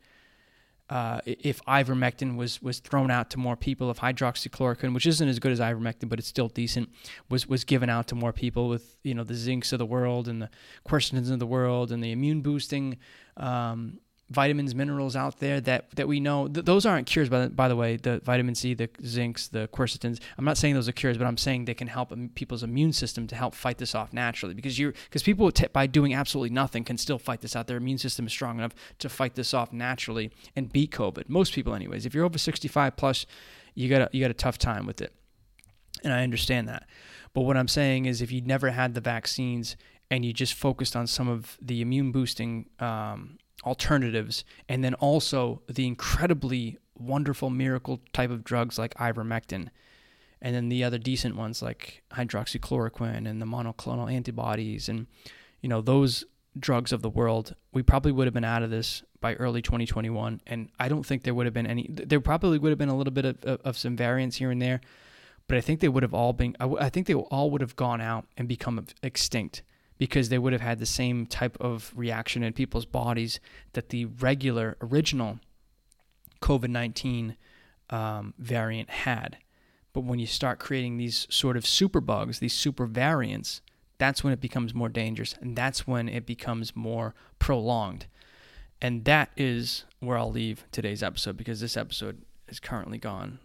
uh, if ivermectin was was thrown out to more people, if hydroxychloroquine, which isn't as good as ivermectin, but it's still decent, was was given out to more people with you know the zincs of the world and the quercetins of the world and the immune boosting um, vitamins, minerals out there that that we know th- those aren't cures. By the, by the way, the vitamin C, the zincs, the quercetins. I'm not saying those are cures, but I'm saying they can help people's immune system to help fight this off naturally. Because you because people t- by doing absolutely nothing can still fight this out. Their immune system is strong enough to fight this off naturally and beat COVID. Most people, anyways. If you're over 65 plus, you got a, you got a tough time with it, and I understand that. But what I'm saying is, if you never had the vaccines and you just focused on some of the immune boosting um, alternatives, and then also the incredibly wonderful miracle type of drugs like ivermectin, and then the other decent ones like hydroxychloroquine and the monoclonal antibodies, and you know those drugs of the world, we probably would have been out of this by early 2021. And I don't think there would have been any. There probably would have been a little bit of, of some variants here and there, but I think they would have all been. I think they all would have gone out and become extinct because they would have had the same type of reaction in people's bodies that the regular original COVID 19 um, variant had. But when you start creating these sort of super bugs, these super variants, that's when it becomes more dangerous and that's when it becomes more prolonged. And that is where I'll leave today's episode because this episode is currently gone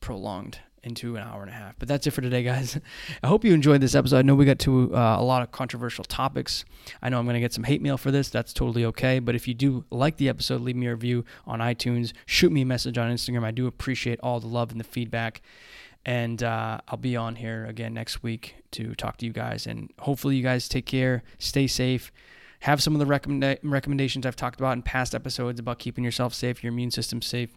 prolonged into an hour and a half. But that's it for today, guys. I hope you enjoyed this episode. I know we got to uh, a lot of controversial topics. I know I'm going to get some hate mail for this. That's totally okay. But if you do like the episode, leave me a review on iTunes. Shoot me a message on Instagram. I do appreciate all the love and the feedback. And uh, I'll be on here again next week to talk to you guys. And hopefully, you guys take care, stay safe. Have some of the recommend- recommendations I've talked about in past episodes about keeping yourself safe, your immune system safe.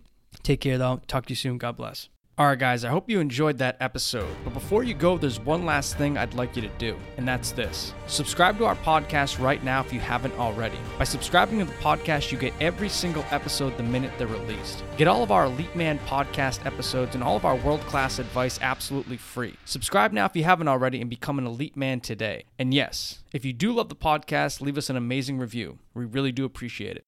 Take care, though. Talk to you soon. God bless. All right, guys, I hope you enjoyed that episode. But before you go, there's one last thing I'd like you to do, and that's this. Subscribe to our podcast right now if you haven't already. By subscribing to the podcast, you get every single episode the minute they're released. Get all of our Elite Man podcast episodes and all of our world class advice absolutely free. Subscribe now if you haven't already and become an Elite Man today. And yes, if you do love the podcast, leave us an amazing review. We really do appreciate it.